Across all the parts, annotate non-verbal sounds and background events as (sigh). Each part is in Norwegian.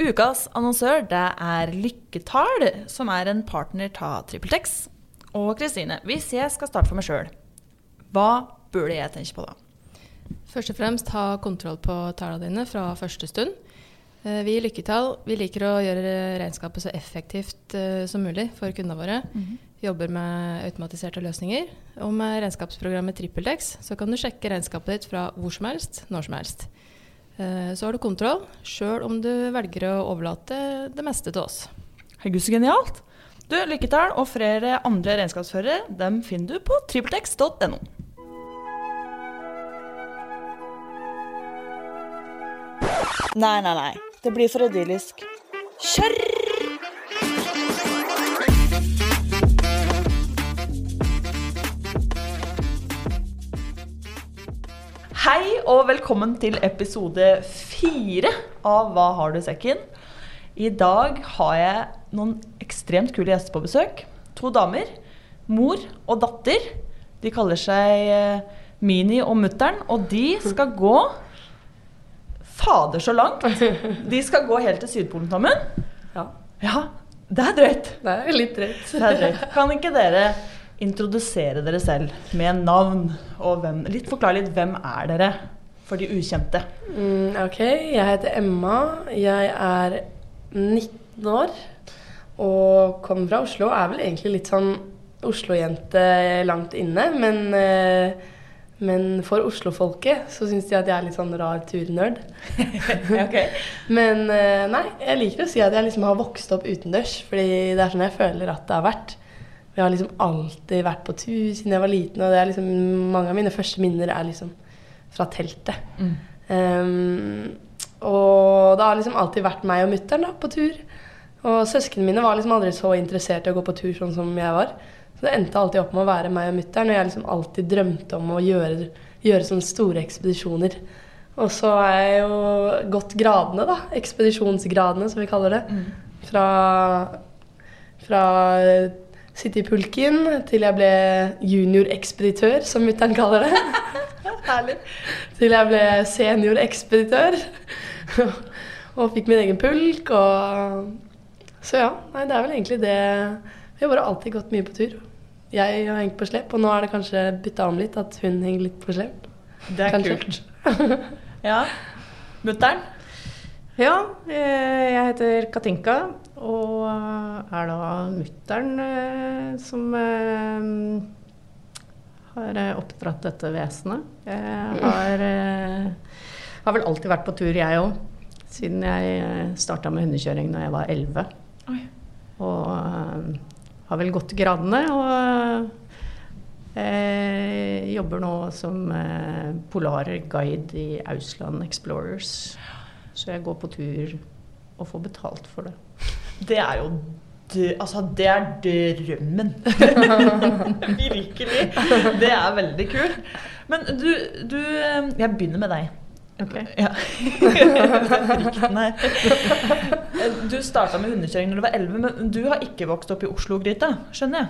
Ukas annonsør det er Lykketall, som er en partner av TrippelTex. Og Kristine, hvis jeg skal starte for meg sjøl, hva burde jeg tenke på da? Først og fremst ha kontroll på tallene dine fra første stund. Eh, vi i Lykketall vi liker å gjøre regnskapet så effektivt eh, som mulig for kundene våre. Mm -hmm. Jobber med automatiserte løsninger. Og med regnskapsprogrammet TrippelTex så kan du sjekke regnskapet ditt fra hvor som helst, når som helst. Eh, så har du kontroll, sjøl om du velger å overlate det meste til oss. Herregud, så genialt! Du, Lykketall og flere andre regnskapsførere dem finner du på trippeltex.no. Nei, nei, nei. Det blir for idyllisk. Kjør! Hei og velkommen til episode fire av Hva har du i sekken? I dag har jeg noen ekstremt kule gjester på besøk. To damer. Mor og datter. De kaller seg eh, Mini og mutter'n, og de skal gå Fader, så langt! De skal gå helt til Sydpolen sammen. Ja. ja. Det er drøyt. Det er litt drøyt. Det er drøyt. Kan ikke dere introdusere dere selv med navn og hvem Litt Forklar litt hvem er dere for de ukjente. Mm, ok, jeg heter Emma. Jeg er 19 år og kommer fra Oslo. Er vel egentlig litt sånn Oslo-jente langt inne, men, eh, men for Oslo-folket så syns de at jeg er litt sånn rar turnerd. (laughs) okay. Men eh, nei, jeg liker å si at jeg liksom har vokst opp utendørs, fordi det er sånn jeg føler at det har vært. Vi har liksom alltid vært på tur siden jeg var liten, og det er liksom, mange av mine første minner er liksom fra teltet. Mm. Um, og det har liksom alltid vært meg og mutter'n på tur. Og søsknene mine var liksom aldri så interessert i å gå på tur sånn som jeg var. Så det endte alltid opp med å være meg og mutter'n, og jeg liksom alltid drømte om å gjøre, gjøre sånne store ekspedisjoner. Og så har jeg jo gått gradene, da. Ekspedisjonsgradene, som vi kaller det. Mm. Fra, fra sitte i pulken til jeg ble juniorekspeditør, som mutter'n kaller det. (laughs) Herlig. Til jeg ble seniorekspeditør. og fikk min egen pulk. Og Så ja, nei, det er vel egentlig det. Vi har bare alltid gått mye på tur. Jeg har hengt på slep, og nå er det kanskje bytta om litt, at hun henger litt på slep. Det er kanskje. kult. ja. Mutter'n? Ja, eh, jeg heter Katinka og er da mutter'n eh, som eh, har oppdratt dette vesenet. Jeg har, har vel alltid vært på tur, jeg òg. Siden jeg starta med hundekjøring da jeg var 11. Og har vel gått gradene. Og eh, jobber nå som polarguide i Ausland Explorers. Så jeg går på tur og får betalt for det. Det er jo altså, det er drømmen. (laughs) Virkelig. Det er veldig kult. Men du, du Jeg begynner med deg. Ok. Ja. (laughs) du starta med hundekjøring da du var 11, men du har ikke vokst opp i Oslo-gryta, skjønner jeg?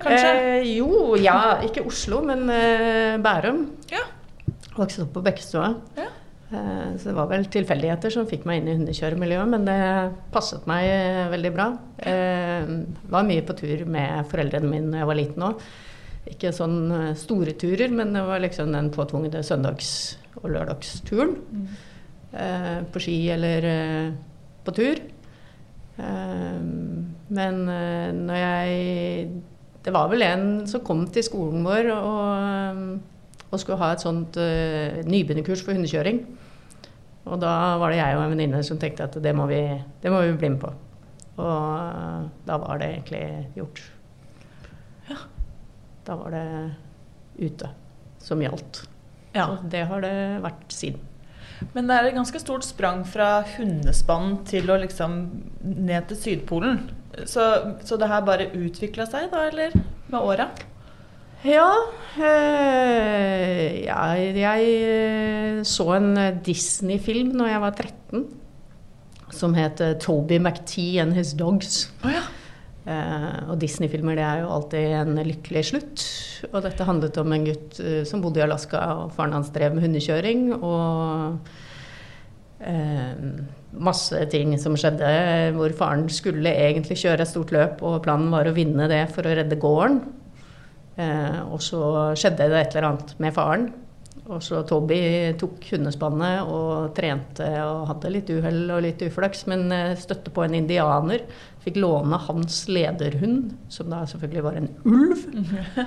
Kanskje? Eh, jo, ja. Ikke Oslo, men eh, Bærum. Ja. Vokste opp på Bekkestua. Ja. Eh, så det var vel tilfeldigheter som fikk meg inn i hundekjøremiljøet, men det passet meg eh, veldig bra. Jeg eh, var mye på tur med foreldrene mine da jeg var liten òg. Ikke sånn store turer, men det var liksom den påtvungne søndags- og lørdagsturen. Mm. På ski eller på tur. Men når jeg Det var vel en som kom til skolen vår og og skulle ha et sånt uh, nybegynnerkurs for hundekjøring. Og da var det jeg og en venninne som tenkte at det må, vi, det må vi bli med på. Og uh, da var det egentlig gjort. Ja. Da var det ute som gjaldt. Ja. Så det har det vært siden. Men det er et ganske stort sprang fra hundespann til å liksom ned til Sydpolen. Så, så det her bare utvikla seg, da, eller? Med åra? Ja, øh, ja jeg eh, så en Disney-film når jeg var 13 som het eh, 'Toby McTee and His Dogs'. Oh, ja. uh, og Disney-filmer det er jo alltid en lykkelig slutt. Og dette handlet om en gutt uh, som bodde i Alaska, og faren hans drev med hundekjøring. Og uh, masse ting som skjedde hvor faren skulle egentlig kjøre et stort løp, og planen var å vinne det for å redde gården. Eh, og så skjedde det et eller annet med faren. Og så Toby tok hundespannet og trente og hadde litt uhell og litt uflaks, men eh, støtte på en indianer. Fikk låne hans lederhund, som da selvfølgelig var en ulv. (laughs)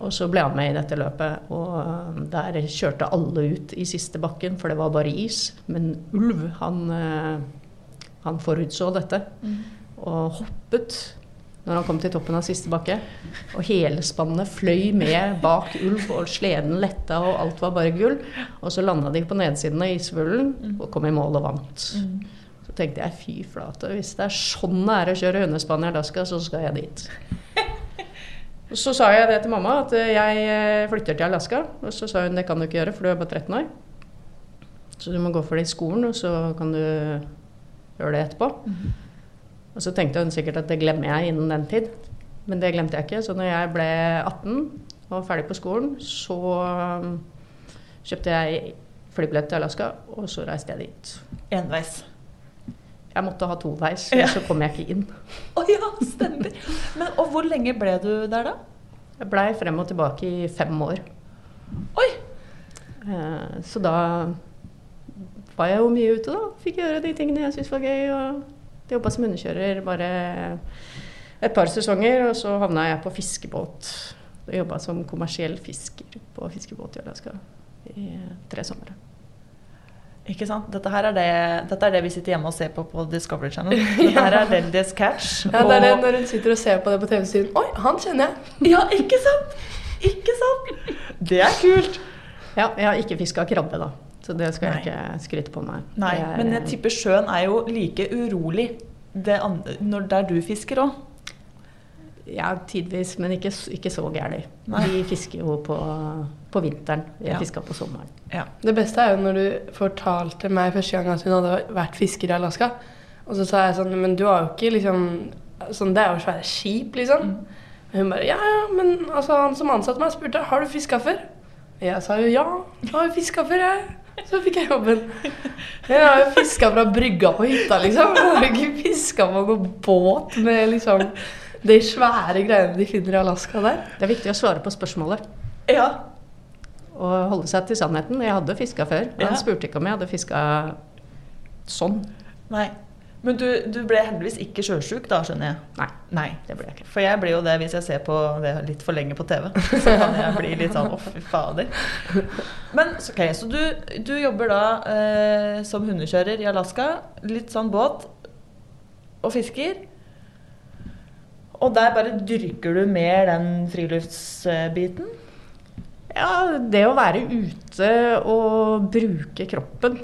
Og så ble han med i dette løpet, og der kjørte alle ut i siste bakken, for det var bare is. Men ulv, han, eh, han forutså dette og hoppet når han kom til toppen av siste bakke. Og hele spannet fløy med bak ulv, og sleden letta, og alt var bare gull. Og så landa de på nedsiden av isvullen og kom i mål og vant. Så tenkte jeg fy flate, hvis det er sånn det er å kjøre hundespann i Alaska, så skal jeg dit. (laughs) Så sa jeg det til mamma, at jeg eh, flytter til Alaska. Og så sa hun det kan du ikke gjøre, for du er bare 13 år. Så du må gå for det i skolen, og så kan du gjøre det etterpå. Og så tenkte hun sikkert at det glemmer jeg innen den tid. Men det glemte jeg ikke. Så når jeg ble 18 og var ferdig på skolen, så um, kjøpte jeg flybillett til Alaska, og så reiste jeg dit. Enveis. Jeg måtte ha toveis, Ja. så kom jeg ikke inn. (laughs) Å ja, stemmer. Men, og hvor lenge ble du der, da? Jeg blei frem og tilbake i fem år. Oi! Eh, Så da var jeg jo mye ute, da. Fikk gjøre de tingene jeg syntes var gøy. Og jobba som hundekjører bare et par sesonger, og så havna jeg på fiskebåt. Og jobba som kommersiell fisker på fiskebåt i Alaska i tre somre. Ikke sant? Dette er det, dette er det vi sitter hjemme og ser på på Discovery Channel. (laughs) Dette her er Lendys Catch. Ja, det er det når hun sitter og ser på det på TV-siden. Oi, han kjenner jeg! Ja, ikke sant? Ikke sant? (laughs) Det er kult. Ja, jeg har ikke fiska krabbe, da. Så det skal Nei. jeg ikke skryte på meg. Nei, er- men jeg tipper sjøen er jo like urolig det andre, når der du fisker òg. Ja, tidvis, men ikke, ikke så gærent. Vi fisker jo på, på vinteren. Vi har Ja. fiska på sommeren. Ja. Det beste er jo når du fortalte meg første gang at hun hadde vært fisker i Alaska. Og så sa jeg sånn Men du har jo ikke liksom sånn, Det er jo svære skip, liksom. Og hun bare Ja, ja, men altså, han som ansatte meg, spurte har du fiska før. Jeg sa jo ja, jeg har fiska før, jeg. Så fikk jeg jobben. Jeg har jo fiska fra brygga på hytta, liksom. Jeg har ikke fiska på noen båt med liksom de svære greiene de finner i Alaska der. Det er viktig å svare på spørsmålet. ja. Og holde seg til sannheten. Jeg hadde fiska før. og Ja. Han spurte ikke om jeg hadde fiska sånn. Nei. Men du, du ble heldigvis ikke sjøsjuk da, skjønner jeg? Nei, Nei. det ble jeg ikke. For jeg blir jo det hvis jeg ser på det litt for lenge på TV. (laughs) Så kan jeg bli litt sånn å, fy fader. Men ok, så du, du jobber da eh, som hundekjører i Alaska. Litt sånn båt. Og fisker. Og der bare dyrker du mer den friluftsbiten. Ja, det å være ute og bruke kroppen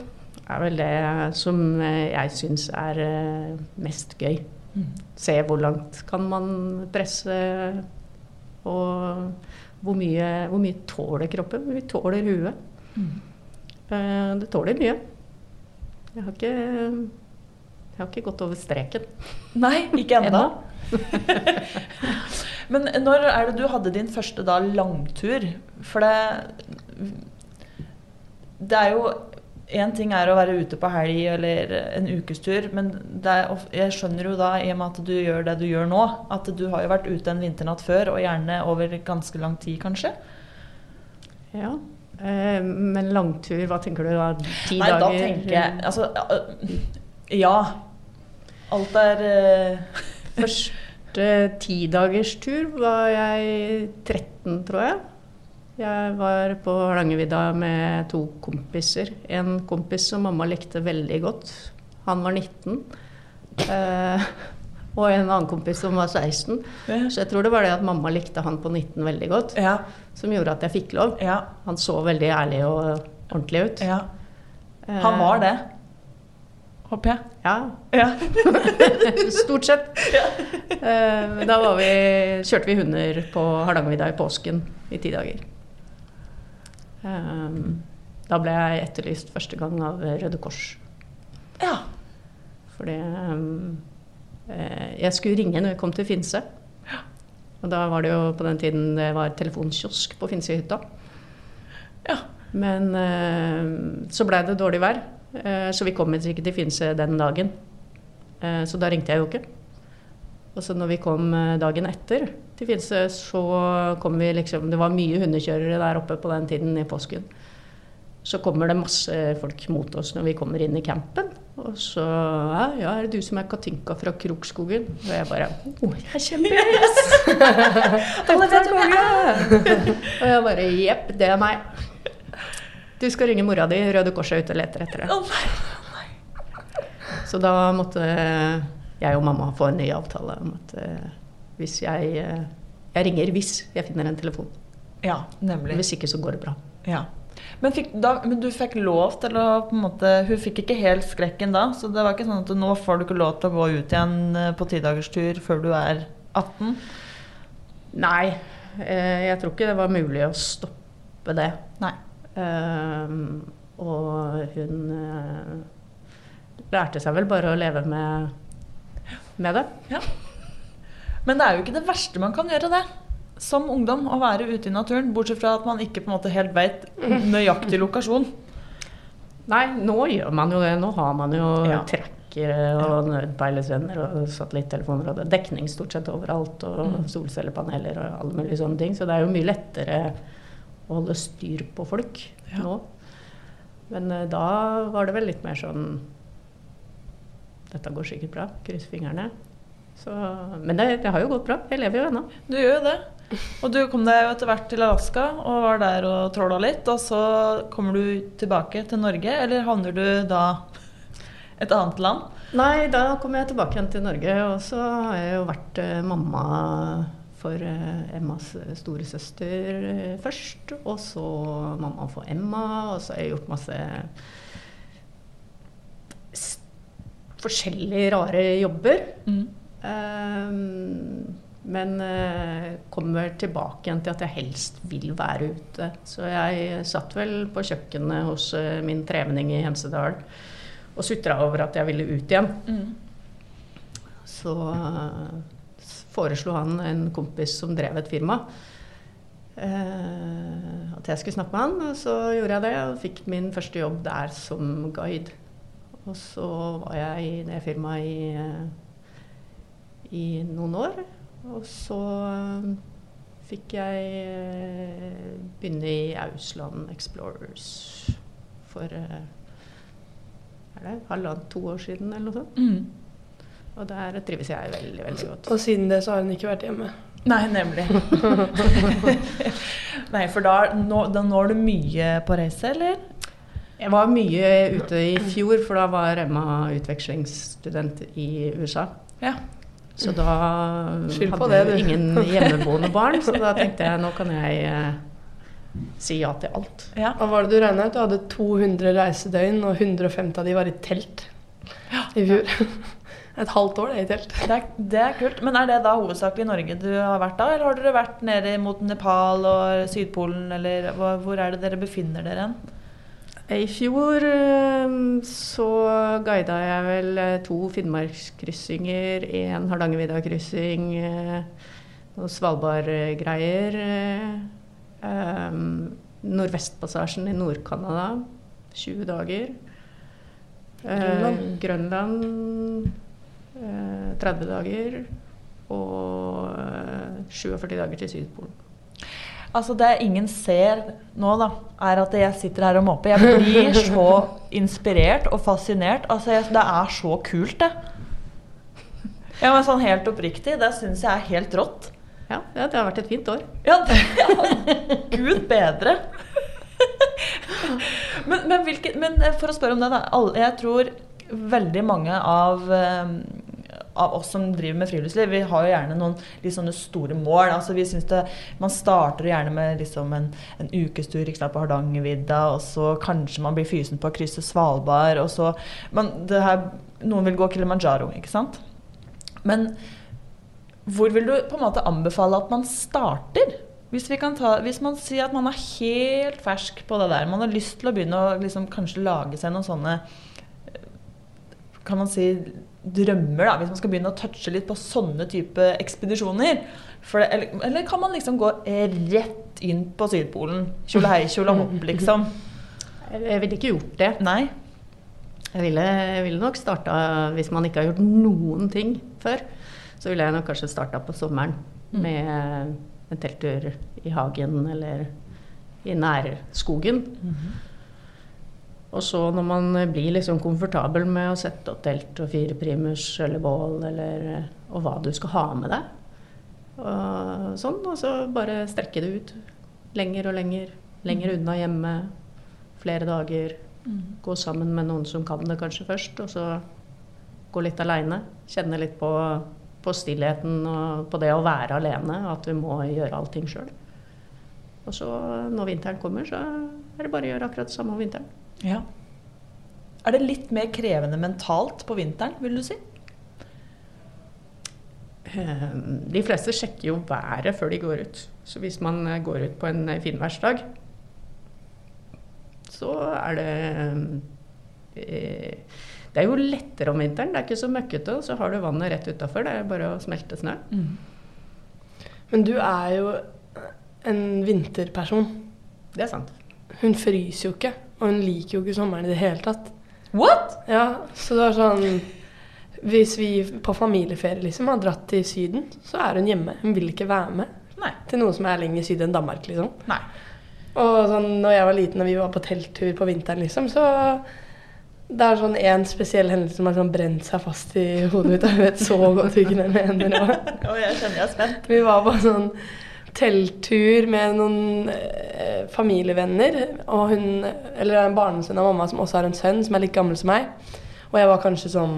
er vel det som eh, jeg syns er eh, mest gøy. Se hvor langt kan man presse, og hvor mye, hvor mye tåler kroppen? Hvor mye tåler huet? Mm. Det tåler mye. Jeg har ikke, jeg har ikke gått over streken. Nei, ikke ennå. (laughs) Men når er det du hadde din første da langtur? For det Det er jo Én ting er å være ute på helg eller en ukestur, men er, jeg skjønner jo da, i og med at du gjør det du gjør nå, at du har jo vært ute en vinternatt før, og gjerne over ganske lang tid, kanskje? Ja. Eh, Men langtur, hva tenker du da? Ti Nei, dager? da tenker jeg Altså, øh, ja. Alt er eh. (laughs) Første tidagerstur var jeg 13, tror jeg. Jeg var på Hardangervidda med to kompiser. En kompis som mamma likte veldig godt. Han var 19. Eh, og en annen kompis som var 16. Så jeg tror det var det at mamma likte han på 19 veldig godt, Ja. som gjorde at jeg fikk lov. Ja. Han så veldig ærlig og ordentlig ut. ja. Han var det, håper jeg. Ja, Ja. (laughs) Stort sett. Eh, Da var vi, kjørte vi hunder på Hardangervidda i påsken i ti dager. Eh, Da ble jeg etterlyst første gang av Røde Kors. ja. Fordi eh, jeg skulle ringe når jeg kom til Finse. Og da var det jo på den tiden det var telefonkiosk på Finsehytta. Ja. Men eh, så blei det dårlig vær. Eh, så vi kom ikke til Finse den dagen. Eh, så da ringte jeg jo ikke. Og så når vi kom eh, dagen etter til Finse, så kom vi liksom Det var mye hundekjørere der oppe på den tiden i påsken. Så kommer det masse folk mot oss når vi kommer inn i campen. Og så ja, ja, er det du som er Katinka fra Krokskogen? Og jeg bare Å, jeg er kjempehes! Alle vet hvem jeg er! Og jeg bare Jepp, det er meg. Du skal ringe mora di, Røde Kors er ute og leter etter Å oh nei. Så da måtte jeg og mamma får en ny avtale om at eh, hvis jeg eh, Jeg ringer hvis jeg finner en telefon. Ja, nemlig. Hvis ikke så går det bra. Ja. Men, fikk, da, men du fikk lov til å på en måte Hun fikk ikke helt skrekken da, så det var ikke sånn at nå får du ikke lov til å gå ut igjen eh, på tidagerstur før du er 18? Nei, eh, jeg tror ikke det var mulig å stoppe det. Nei. Og hun lærte seg vel bare å leve med, med det. Ja. Men det er jo ikke det verste man kan gjøre, det. Som ungdom, å være ute i naturen. Bortsett fra at man ikke på en måte helt vet nøyaktig lokasjon. Nei, nå gjør man jo det. Nå har man jo Ja. trackere og nødpeilesvenner og satellittelefoner og det dekning stort sett overalt og Mm. solcellepaneler og alle mulige sånne ting. Så det er jo mye lettere å holde styr på folk Ja. nå. Men eh, da var det vel litt mer sånn Dette går sikkert bra. Kryss fingrene. Så, men det, det har jo gått bra. Jeg lever jo ennå. Du gjør jo det. Og du kom deg jo etter hvert til Alaska og var der og tråla litt. Og så kommer du tilbake til Norge, eller havner du da et annet land? Nei, da kom jeg tilbake igjen til Norge, og så har jeg jo vært eh, mamma for eh, Emmas storesøster eh, først. Og så mamma for Emma, og så har jeg gjort masse forskjellige rare jobber. Ehm, men uh, kommer tilbake igjen til at jeg helst vil være ute. Så jeg satt vel på kjøkkenet hos uh, min tremenning i Hemsedal og sutra over at jeg ville ut igjen. Så uh, foreslo han en kompis som drev et firma, eh, at jeg skulle snakke med han. Og så gjorde jeg det, og fikk min første jobb der som guide. Og så var jeg i det firmaet i, eh, i noen år. Og så eh, fikk jeg eh, begynne i Ausland Explorers for er det halvannet, to år siden eller noe sånt. Mm. Og der trives jeg veldig, veldig godt. Og siden det så har hun ikke vært hjemme. Nei, nemlig. (laughs) Nei, for da, nå, da når du mye på reise, eller? Jeg var mye ute i fjor, for da var Emma utvekslingsstudent i USA. Ja. Så da Skyld på hadde jeg ingen hjemmeboende (laughs) barn, så da tenkte jeg nå kan jeg eh, si ja til alt. ja. Hva var det du regna ut? Du hadde 200 reisedøgn, og 150 av de var i telt i fjor. (laughs) Et halvt år det i telt. Det er, det er kult. Men er det da hovedsakelig Norge du har vært da, eller har dere vært nede mot Nepal og Sydpolen, eller hvor er det dere befinner dere hen? I fjor eh, så guida jeg vel eh, to Finnmarkskryssinger, en Hardangervidda-kryssing, eh, noen Svalbard-greier. eh, eh, Nordvestpassasjen i Nord-Canada, 20 dager. Eh, Grønland. Grønland eh, 30 dager. Og eh, 47 dager til Sydpolen. Altså Det ingen ser nå, da, er at jeg sitter her og måper. Jeg blir (laughs) så inspirert og fascinert. Altså jeg, Det er så kult, det. Ja, men sånn helt oppriktig, det syns jeg er helt rått. Ja, ja, det har vært et fint år. Ja, ja (laughs) Gud bedre. (laughs) men, men, hvilke, men eh, for å spørre om det, da. Jeg tror veldig mange av, eh, av oss som driver med friluftsliv, vi har jo gjerne noen litt sånne store mål. Altså, vi synes det, man starter gjerne med liksom en, en ukestur ikke sant, på Hardangervidda, og så kanskje man blir fysen på å krysse Svalbard, og så det her, Noen vil gå Kilimanjaro, ikke sant? Men hvor vil du på en måte anbefale at man starter? Hvis, ta, hvis man sier at man er helt fersk på det der, man har lyst til å begynne å liksom kanskje lage seg noen sånne kan man si drømmer, da, hvis man skal begynne å touche litt på sånne type ekspedisjoner. For det, eller, eller kan man liksom gå rett inn på Sydpolen? Kjole hei, kjole hopp, liksom. Jeg, ville ikke gjort det. Nei. Jeg ville, jeg ville nok starta, hvis man ikke har gjort noen ting før, så ville jeg nok kanskje starta på sommeren Mm. med en telttur i hagen eller i nærskogen. Og så når man blir liksom komfortabel med å sette opp telt og fire primus eller bål, eller, og hva du skal ha med deg, og sånn, og så bare strekke det ut lenger og lenger. Lenger unna hjemme, flere dager. Gå sammen med noen som kan det kanskje først, og så gå litt aleine. Kjenne litt på, på stillheten og på det å være alene, at vi må gjøre allting sjøl. Og så når vinteren kommer, så er det bare å gjøre akkurat det samme om vinteren. Ja. Er det litt mer krevende mentalt på vinteren, vil du si? Eh, De fleste sjekker jo været før de går ut. Så hvis man eh, går ut på en finværsdag, så er det eh, Det er jo lettere om vinteren. Det er ikke så møkkete, og så har du vannet rett utafor. Det er bare å smelte snø. Men du er jo en vinterperson. Det er sant. Hun fryser jo ikke, og hun liker jo ikke sommeren i det hele tatt. What? Ja, så det var sånn Hvis vi på familieferie liksom har dratt til Syden, så er hun hjemme. Hun vil ikke være med Nei. til noe som er lenger syd enn Danmark, liksom. Nei. Og sånn, når jeg var liten og vi var på telttur på vinteren, liksom, så det er sånn en spesiell hendelse som har sånn brent seg fast i hodet mitt. Jeg vet så godt hvilken den mener. Og jeg kjenner jeg er spent. vi var på sånn telttur med noen eh, familievenner. Og hun, eller en barnesønn av mamma som også har en sønn som er like gammel som meg. Og jeg var kanskje sånn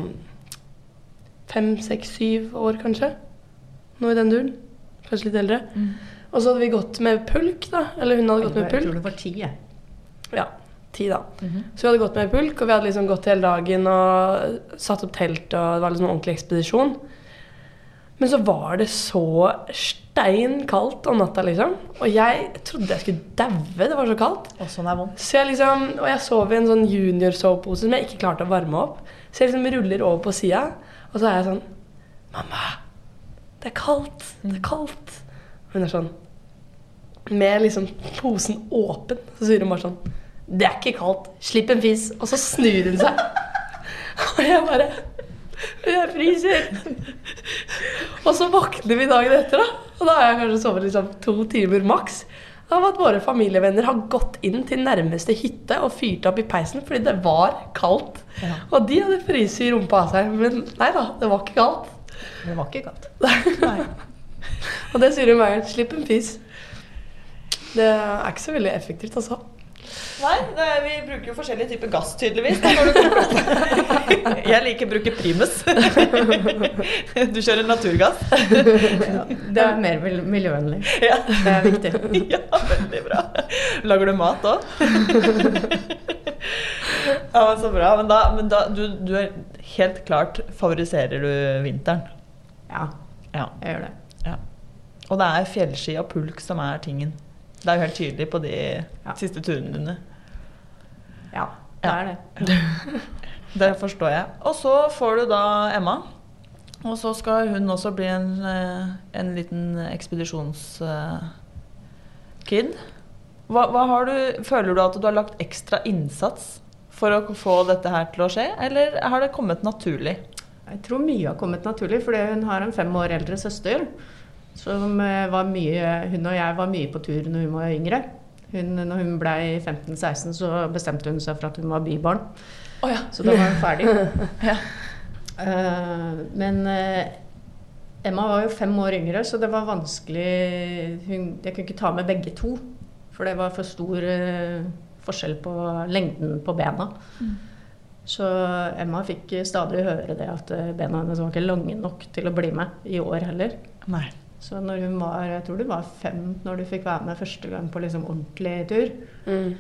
fem, seks, syv år, kanskje. Noe i den duren. Kanskje litt eldre. Og så hadde vi gått med pulk, da. Eller hun hadde gått med pulk. Jeg tror det var ti, jeg. Ja, ti da. Så vi hadde gått med pulk, og vi hadde liksom gått hele dagen og satt opp telt, og det var liksom en ordentlig ekspedisjon. Men så var det så stein kaldt om natta, liksom. Og jeg trodde jeg skulle daue, det var så kaldt. Og sånn er vondt. Så jeg liksom, og jeg sov i en sånn junior-sovepose som jeg ikke klarte å varme opp. Så jeg liksom ruller over på sida, og så er jeg sånn Mamma, det er kaldt. Det er kaldt. Og Hun er sånn Med liksom posen åpen, så sier hun bare sånn Det er ikke kaldt. Slipp en fis. Og så snur hun seg. (laughs) Og jeg bare Jeg fryser. Og så våkner vi dagen etter, da. Og da har jeg kanskje sovet liksom to timer maks. Av at våre familievenner har gått inn til nærmeste hytte og fyrt opp i peisen fordi det var kaldt. Ja. Og de hadde fryst i rumpa av seg. Men nei da, det var ikke kaldt. Det var ikke kaldt. Nei. Og det sier hun hver gang. Slipp en fis. Det er ikke så veldig effektivt, altså. Nei, er, vi bruker jo forskjellige typer gass, tydeligvis. (laughs) Jeg liker å bruke primus. (laughs) Du kjører naturgass. Det er mer miljøvennlig. Ja. Det er viktig. (laughs) ja, veldig bra. Lager du mat òg? ja, men så bra. Men da, men da du, du er helt klart favoriserer du vinteren. Ja, Ja. jeg gjør det. ja. Og det er fjellski og pulk som er tingen. Det er jo helt tydelig på de Ja. siste turene dine. Ja, det er det. (laughs) Det forstår jeg. Og så får du da Emma. Og så skal hun også bli en, eh, en liten ekspedisjonskid. Hva, hva har du, føler du at du har lagt ekstra innsats for å få dette her til å skje, eller har det kommet naturlig? Jeg tror mye har kommet naturlig, fordi hun har en fem år eldre søster. Som eh, var mye, hun og jeg var mye på tur når hun var yngre. Hun, når hun ble 15-16, så bestemte hun seg for at hun var bybarn. Oh, ja. Så da var hun ferdig. (laughs) Ja. uh, men uh, Emma var jo fem år yngre, så det var vanskelig hun, Jeg kunne ikke ta med begge to. For det var for stor uh, forskjell på lengden på bena. Så Emma fikk stadig høre det at bena hennes var ikke lange nok til å bli med i år heller. Nei. Så når hun var jeg tror du var fem når du fikk være med første gang på liksom ordentlig tur. Mm.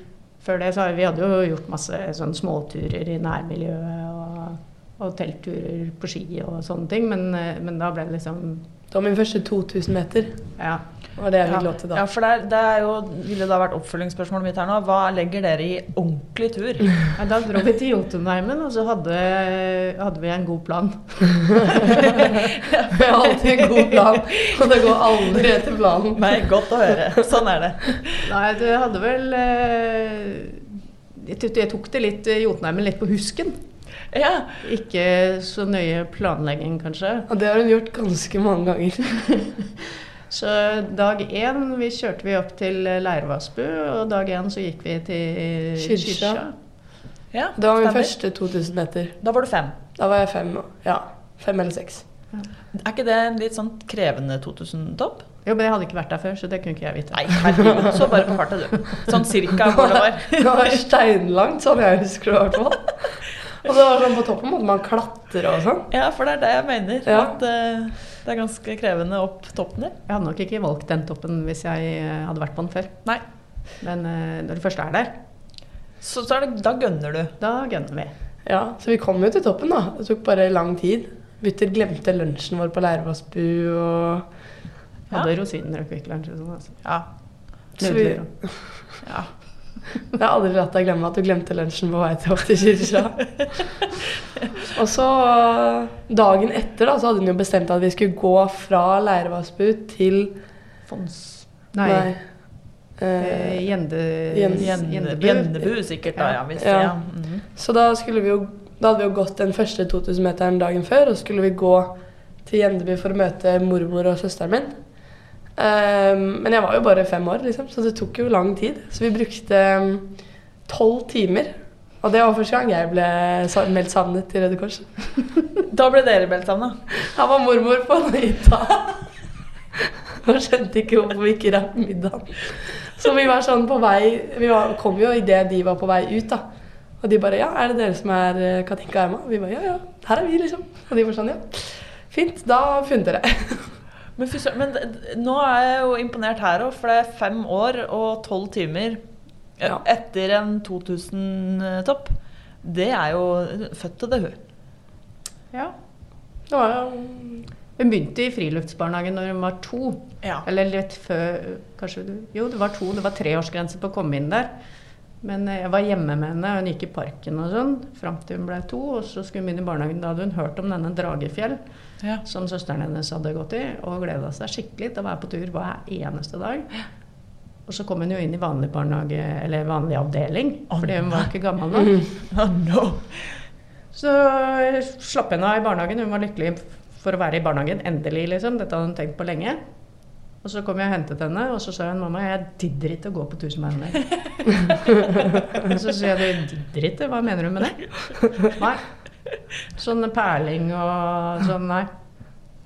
Før det så vi hadde jo gjort masse sånn småturer i nærmiljøet og, og teltturer på ski og sånne ting, men, eh, men da ble det liksom Det var min første 2000 meter. Ja. Og det jeg Ja, fikk lov til da. ja for det, er, det er jo, ville da vært oppfølgingsspørsmålet mitt her nå. Hva legger dere i ordentlig tur? (laughs) Ja, Da dro vi til Jotunheimen, og så hadde, hadde vi en god plan. (laughs) Vi har alltid en god plan, og det går aldri etter planen. Nei, godt å høre. Sånn er det. Nei, du hadde vel eh, jeg tok det litt, Jotunheimen litt på husken. Ja. Ikke så nøye planlegging, kanskje. Og det har hun gjort ganske mange ganger. (laughs) Så dag én vi kjørte vi opp til Leirvassbu, og dag én så gikk vi til Kyrkja. Kyrkja. ja Det var min stemmer. første 2000 meter. Da var du fem. Da var jeg fem. Ja, fem eller seks. Er ikke det en litt sånn krevende 2000-topp? Jo, men jeg hadde ikke vært der før, så det kunne ikke jeg vite. Nei, herregud. Så bare på farta, du. Sånn cirka hvor det var. (laughs) Det var steinlangt, sånn jeg husker det i hvert fall. (laughs) Og det var sånn på toppen måtte man klatre og sånn. Ja, for det er det jeg mener. Ja. At uh, det er ganske krevende opp toppen der. Jeg hadde nok ikke valgt den toppen hvis jeg eh, hadde vært på den før. Nei. Men uh, når du først er der, Så, så er det, da gønner du. da gønner vi. Ja, Så vi kom jo til toppen, da. Det tok bare lang tid. Butter glemte lunsjen vår på Leirvassbu og Hadde rosiner og Kvikk Lunsj og sånn. Altså. Ja. Så vi, ja. Jeg har aldri latt deg glemme at du glemte lunsjen på vei til Kyrkja. (laughs) Og så dagen etter da, så hadde hun jo bestemt at vi skulle gå fra Leirvassbu til Fons... Nei. Nei. Eh, Eh, Gjende... Gjende- Gjende- Gjendebu. Gjendebu sikkert, da. Ja, visst, Ja. ja. Mhm. så da, skulle vi jo, da hadde vi jo gått den første 2000-meteren dagen før, og så skulle vi gå til Gjendeby for å møte mormor og søsteren min. Ehm, men jeg var jo bare fem år, liksom, så det tok jo lang tid. Så vi brukte um, tolv timer. Og det var første gang jeg ble meldt savnet til Røde Kors. (laughs) Da ble dere meldt savna. Da var mormor på hytta. Og skjønte ikke hvorfor vi ikke rakk middagen. Så vi var sånn på vei Vi var, kom jo idet de var på vei ut, da. Og de bare 'Ja, er det dere som er eh, Katinka og Emma?' Vi bare 'Ja, ja, her er vi', liksom. Og de var sånn 'Ja, fint, da funnet dere'. Men, fysør, men nå er jeg jo imponert her òg, for det er fem år og tolv timer eh, Ja. etter en 2000-topp. Det er jo født til det, hun. Ja. Det var jo Hun begynte i friluftsbarnehagen når hun var to. Ja. Eller litt før kanskje du, Jo, det var to. Det var treårsgrense på å komme inn der. Men eh, jeg var hjemme med henne, hun gikk i parken og sånn fram til hun ble to. Og så skulle hun begynne i barnehagen. Da hadde hun hørt om denne Dragefjell Ja. som søsteren hennes hadde gått i, og gleda seg skikkelig til å være på tur hver eneste dag. Og så kom hun jo inn i vanlig barnehage, eller vanlig avdeling, oh, fordi hun var ikke gammel nok. Oh, no. Så slapp henne av i barnehagen. Hun var lykkelig for å være i barnehagen. Endelig, liksom. Dette hadde hun tenkt på lenge. Og så kom jeg og hentet henne, og så sa hun mamma, jeg gidder ikke å gå på tusenbein mer. (laughs) så sier jeg gidder ikke, hva mener du med det? (laughs) Nei. (laughs) Sånn perling og sånn, nei.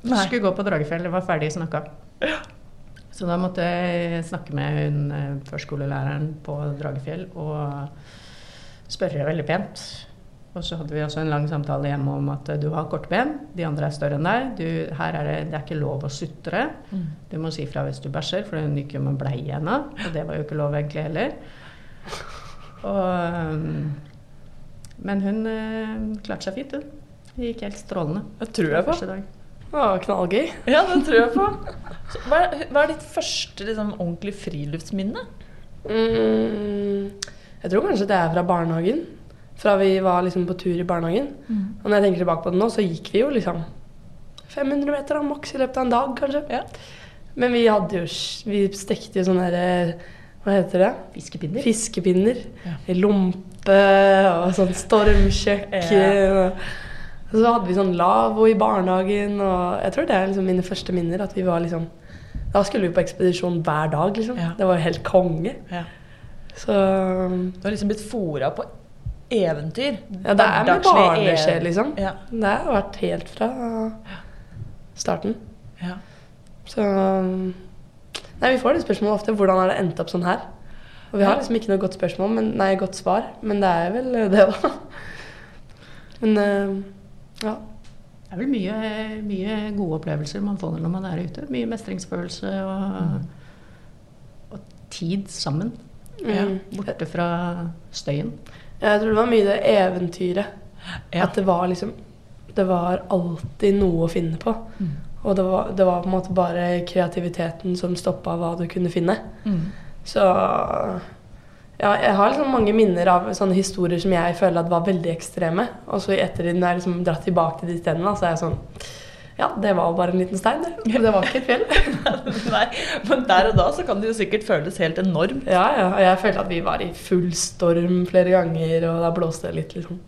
Nei. Skulle gå på Dragefjell, var ferdig snakka. Så da måtte jeg snakke med hun eh, førskolelæreren på Dragefjell og spørre veldig pent. Og så hadde vi også en lang samtale hjemme om at eh, du har kortben, de andre er større enn deg. Du, her er det, det er ikke lov å sutre. Mm. Du må si fra hvis du bæsjer, for hun gikk jo med bleie ennå. Og det var jo ikke lov egentlig heller. Og, øhm, men hun øh, klarte seg fint, hun. Det gikk helt strålende. Det tror jeg på. Det var knallgøy. Ja, det tror jeg på. Så, hva, er, hva er ditt første liksom, ordentlig friluftsminne? Mm, jeg tror kanskje det er fra barnehagen. Fra vi var liksom på tur i barnehagen. Og når jeg tenker tilbake på det nå, så gikk vi jo liksom 500 meter da, maks i løpet av en dag, kanskje. Ja. Men vi hadde jo Vi stekte jo sånne der Hva heter det? Fiskepinner. Fiskepinner. Ja. I lompe og sånn stormkjøkken. og Så hadde vi sånn lavvo i barnehagen, og jeg tror det er liksom mine første minner. At vi var liksom Da skulle vi på ekspedisjon hver dag, liksom. Ja. Det var jo helt konge. Ja. Så Du har liksom blitt fora på eventyr. Ja, det er med Hverdagslig barneskje, liksom. Ja. Det har vært helt fra starten. ja. Så Nei, vi får det spørsmålet ofte. Hvordan har det endt opp sånn her? Og vi har liksom ikke noe godt spørsmål, men, nei, godt svar, men det er vel det, da. (laughs) Men eh, ja. Det er vel mye, mye gode opplevelser man får når man er ute. Mye mestringsfølelse og, og tid sammen. Ja. Mm. Borte fra støyen. Jeg tror det var mye det eventyret. Ja. At det var liksom Det var alltid noe å finne på. Mm. Og det var, det var på en måte bare kreativiteten som stoppa hva du kunne finne. Mm. Så ja, jeg har liksom mange minner av sånne historier som jeg føler at var veldig ekstreme. Og så i ettertid, når jeg liksom dratt tilbake til de stedene, så er jeg sånn ja, det var bare en liten stein, det. Og det var ikke et fjell. (laughs) Nei, men der og da så kan det jo sikkert føles helt enormt. Ja, ja. Og jeg følte at vi var i full storm flere ganger, og da blåste det litt, liksom.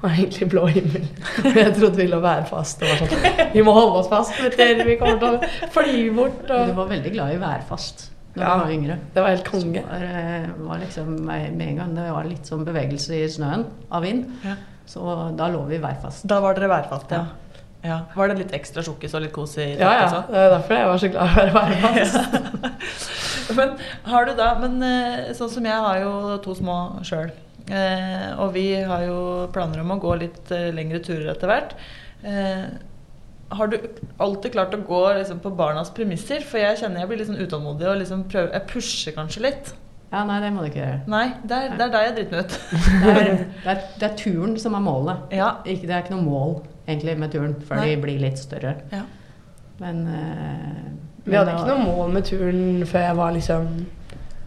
Og egentlig blå himmel. Og (laughs) jeg trodde vi lå værfast. Og var sånn Vi må holde oss fast, vet dere. Vi kommer til å fly bort. Du var veldig glad i værfast da Ja, du var yngre. det var helt konge. var, eh, var liksom med med en gang det var litt sånn bevegelse i snøen av vind, Ja. så da lå vi værfast. Da var dere værfast, ja. ja. Var det litt ekstra sjokkis og litt kos i Ja, ja. også? Det er derfor jeg var så glad i å være værfast. (laughs) Men har du da Men eh, sånn som jeg har jo to små sjøl. Eh, og vi har jo planer om å gå litt eh, lengre turer etter hvert. Eh, har du alltid klart å gå liksom, på barnas premisser? For jeg kjenner jeg blir litt sånn utålmodig og liksom prøver Jeg pusher kanskje litt. Ja, nei, det må du ikke gjøre. Nei, det er, det er der jeg driter meg ut. (laughs) Det er, det, er, det er turen som er målet. Ja. Ikke, det er ikke noe mål egentlig med turen før Nei. de blir litt større. Ja. Men uh, Vi hadde ikke noe mål med turen før jeg var liksom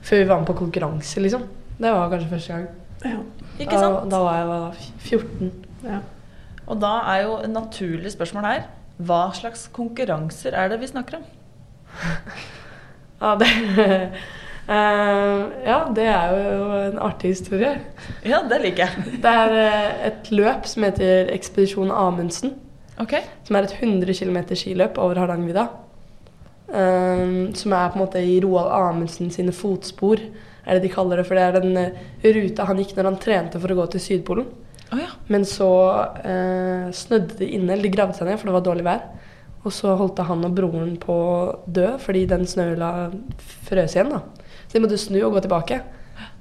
Før vi var med på konkurranse, liksom. Det var kanskje første gang. Ja. Ikke sant? Da, da var jeg var 14. ja. Og da er jo et naturlig spørsmål her Hva slags konkurranser er det vi snakker om? (laughs) Ja, det (laughs) eh, Ja, det er jo en artig historie. Ja, det liker jeg. Det er eh, et løp som heter Ekspedisjon Amundsen. Okay. Som er et 100 km skiløp over Hardangervidda. Um, som er på en måte i Roald Amundsen sine fotspor, er det de kaller det. For det er den ruta han gikk når han trente for å gå til Sydpolen. Å ja. Men så eh, snødde de inne, eller de gravde seg ned, for det var dårlig vær. Og så holdt han og broren på å dø fordi den snøhula frøs igjen. da. Så de måtte snu og gå tilbake.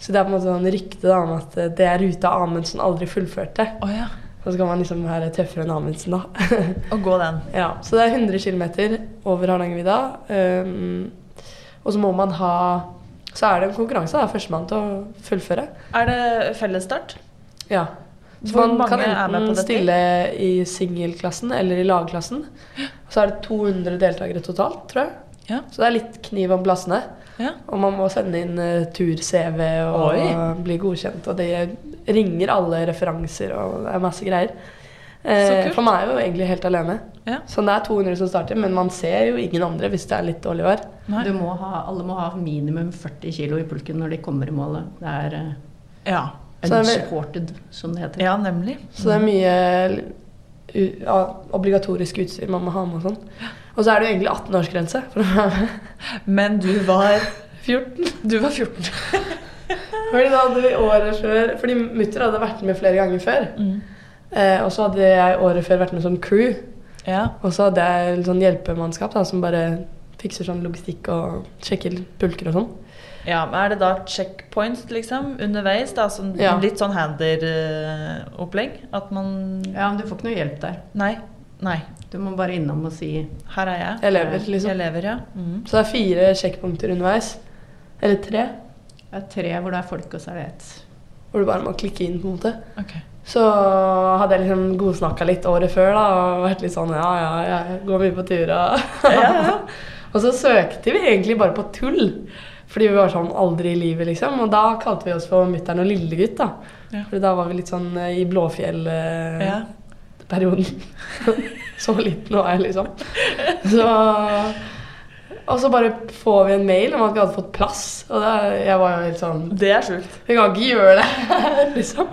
Så det er på en måte sånn rykte om at eh, det er ruta Amundsen aldri fullførte. Oh, ja. Og så kan man liksom være tøffere enn Amundsen, da. (laughs) og gå den. ja, Så det er 100 km over Hardangervidda. Um, og så må man ha Så er det en konkurranse. da, Førstemann til å fullføre. Er det fellesstart? Ja. Så Hvor man kan enten stille i singelklassen eller i lagklassen. Så er det 200 deltakere totalt, tror jeg. Ja. Så det er litt kniv om plassene. Ja. Og man må sende inn uh, tur-CV og Oi. bli godkjent. Og det ringer alle referanser og det er masse greier. Eh, for man er jo egentlig helt alene. Ja. Så det er 200 som starter, men man ser jo ingen andre hvis det er litt dårlig vær. Du må ha, alle må ha minimum 40 kilo i pulken når de kommer i målet. Det er uh... Ja. Unsupported, som det heter. ja, nemlig. Så det er mye ja, obligatorisk utstyr man må ha med og sånn. Og så er det jo egentlig 18-årsgrense for å være med. Men du var 14. Du var 14. Fordi da hadde vi året før Fordi mutter hadde vært med flere ganger før. Mm. Eh, og så hadde jeg året før vært med som crew. Ja. Og så hadde jeg sånn hjelpemannskap da, som bare fikser sånn logistikk og sjekker pulker og sånn. Ja. Men er det da checkpoints liksom underveis? da, sånn, Ja. Litt sånn hander-opplegg? At man Ja, men du får ikke noe hjelp der. Nei. Nei. Du må bare innom og si Her er jeg. Jeg lever, liksom. Jeg lever, ja. Mm. Så det er fire sjekkpunkter underveis. Eller tre. Det er tre hvor det er folk, og så er det ett. Hvor du bare må klikke inn, på en måte. Okay. Så hadde jeg liksom godsnakka litt året før da, og vært litt sånn ja, ja, jeg går mye på turer'. og Ja, ja. (laughs) Og så søkte vi egentlig bare på tull. Fordi vi var sånn aldri i livet, liksom. Og da kalte vi oss for mutter'n og lillegutt, da. Ja. For da var vi litt sånn eh, i Blåfjell-perioden. Ja. (laughs) så liten var jeg, liksom. Så Og så bare får vi en mail om at vi hadde fått plass. Og da, jeg var jo helt sånn Det er sjukt. Vi kan ikke gjøre det, liksom.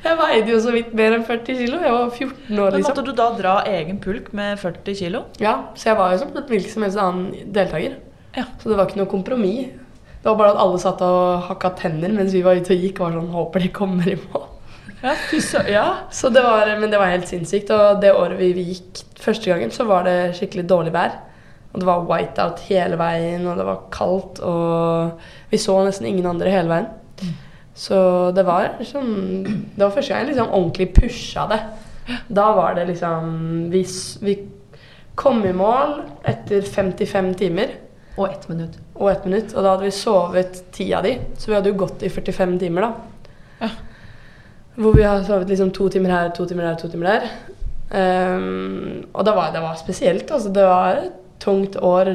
Jeg veide jo så vidt mer enn 40 kilo. Jeg var 14 år, liksom. Men måtte du da dra egen pulk med 40 kilo? Ja, Så jeg var jo som hvilken som helst annen deltaker. Ja. Så det var ikke noe kompromiss. Det var bare at alle satt og hakka tenner mens vi var ute og gikk og var sånn Håper de kommer i mål. Ja, så. Ja. Så det var, men det var helt sinnssykt. Og det året vi, vi gikk første gangen, så var det skikkelig dårlig vær. Og det var whiteout hele veien, og det var kaldt, og vi så nesten ingen andre hele veien. Så det var liksom Det var første gang jeg liksom ordentlig pusha det. Da var det liksom Vi, vi kom i mål etter 55 timer Og ett minutt. og ett minutt. Og da hadde vi sovet ti av de, så vi hadde jo gått i 45 timer, da. Ja. Hvor vi har sovet liksom to timer her, to timer der, to timer der. Um, og det var, det var spesielt. Altså, det var et tungt år,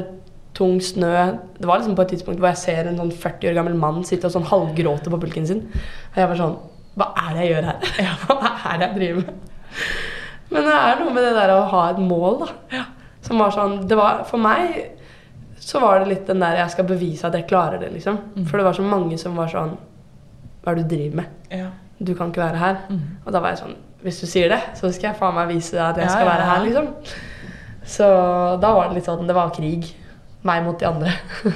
tung snø. Det var liksom på et tidspunkt hvor jeg ser en sånn 40 år gammel mann sitte og sånn halvgråte på pulken sin. Og jeg var sånn Hva er det jeg gjør her? (laughs) Hva er det jeg driver med? Men det er noe med det der å ha et mål, da. Som var sånn det var, For meg så var det litt den der jeg skal bevise at jeg klarer det, liksom. For det var så mange som var sånn Hva er det du driver med? Ja. Du kan ikke være her. Og da var jeg sånn Hvis du sier det, så skal jeg faen meg vise deg at jeg Ja, skal være her, liksom. Så da var det litt sånn Det var krig. Meg mot de andre. (laughs)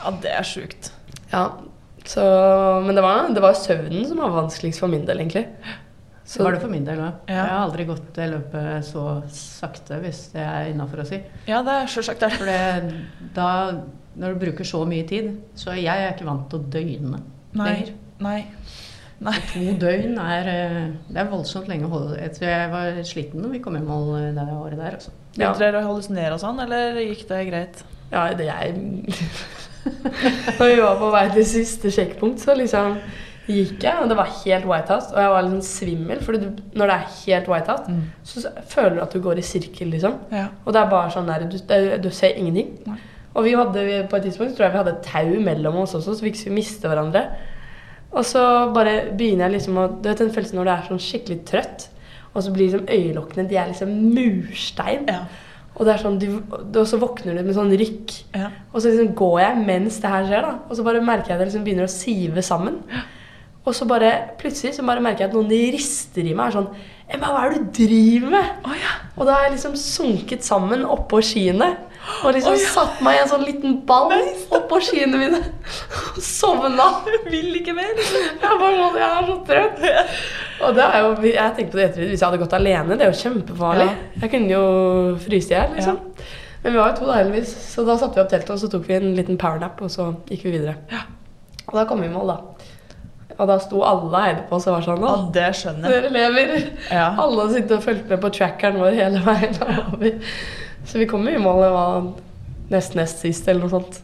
ja, det er sjukt. ja. Så Men det var, det var søvnen som var vanskeligst for min del, egentlig. Så var det for min del òg. Ja. Jeg har aldri gått det løpet så sakte, hvis det er innafor å si. Ja, det er sjølsagt det. For da, når du bruker så mye tid Så jeg er ikke vant til å døgne Nei. lenger. Nei. Nei. To døgn er eh, Det er voldsomt lenge å holde Jeg tror jeg var sliten når vi kom i mål eh, det året der. Altså. Ja. Begynte dere å hallusinere og sånn, eller gikk det greit? Ja, det jeg (laughs) Når vi var på vei til siste sjekkpunkt, så liksom gikk jeg, og det var helt whitehouse. Og jeg var liksom svimmel, for når det er helt whitehouse, så føler du at du går i sirkel, liksom. Ja. Og det er bare sånn der, du, du ser ingenting. Nei. Og vi hadde på et tidspunkt tror jeg vi hadde tau mellom oss også, så vi ikke skulle miste hverandre. Og så bare begynner jeg liksom å Du vet den følelsen når du er sånn skikkelig trøtt, og så blir liksom øyelokkene De er liksom murstein. Ja. Og det er sånn, du, og så våkner du med sånn rykk. Ja. Og så liksom går jeg mens det her skjer, da. Og så bare merker jeg det liksom begynner å sive sammen. Og så bare plutselig så bare merker jeg at noen rister i meg. er sånn Emma, hva er det du driver med? Oh, ja. Og da har jeg liksom sunket sammen oppå skiene. Og liksom oh, ja. satt meg i en sånn liten ball oppå skiene mine. (laughs) Og sovna. Vil ikke mer. Jeg bare sånn, jeg er så trøtt. Og det er jo, jeg tenkte på det etter, Hvis jeg hadde gått alene, det er jo kjempefarlig. Ja. Jeg kunne jo fryse i hjel. Liksom. Men vi var jo to, da, heldigvis. Så da satte vi opp teltet, og så tok vi en liten powernap, og så gikk vi videre. Og da kom vi i mål, da. Og da sto alle og heide på oss og var sånn Ja, Å, det skjønner jeg. dere lever! Ja. Alle sitter og fulgte med på trackeren vår hele veien over. Så vi kom i mål, det var nesten nest sist, eller noe sånt.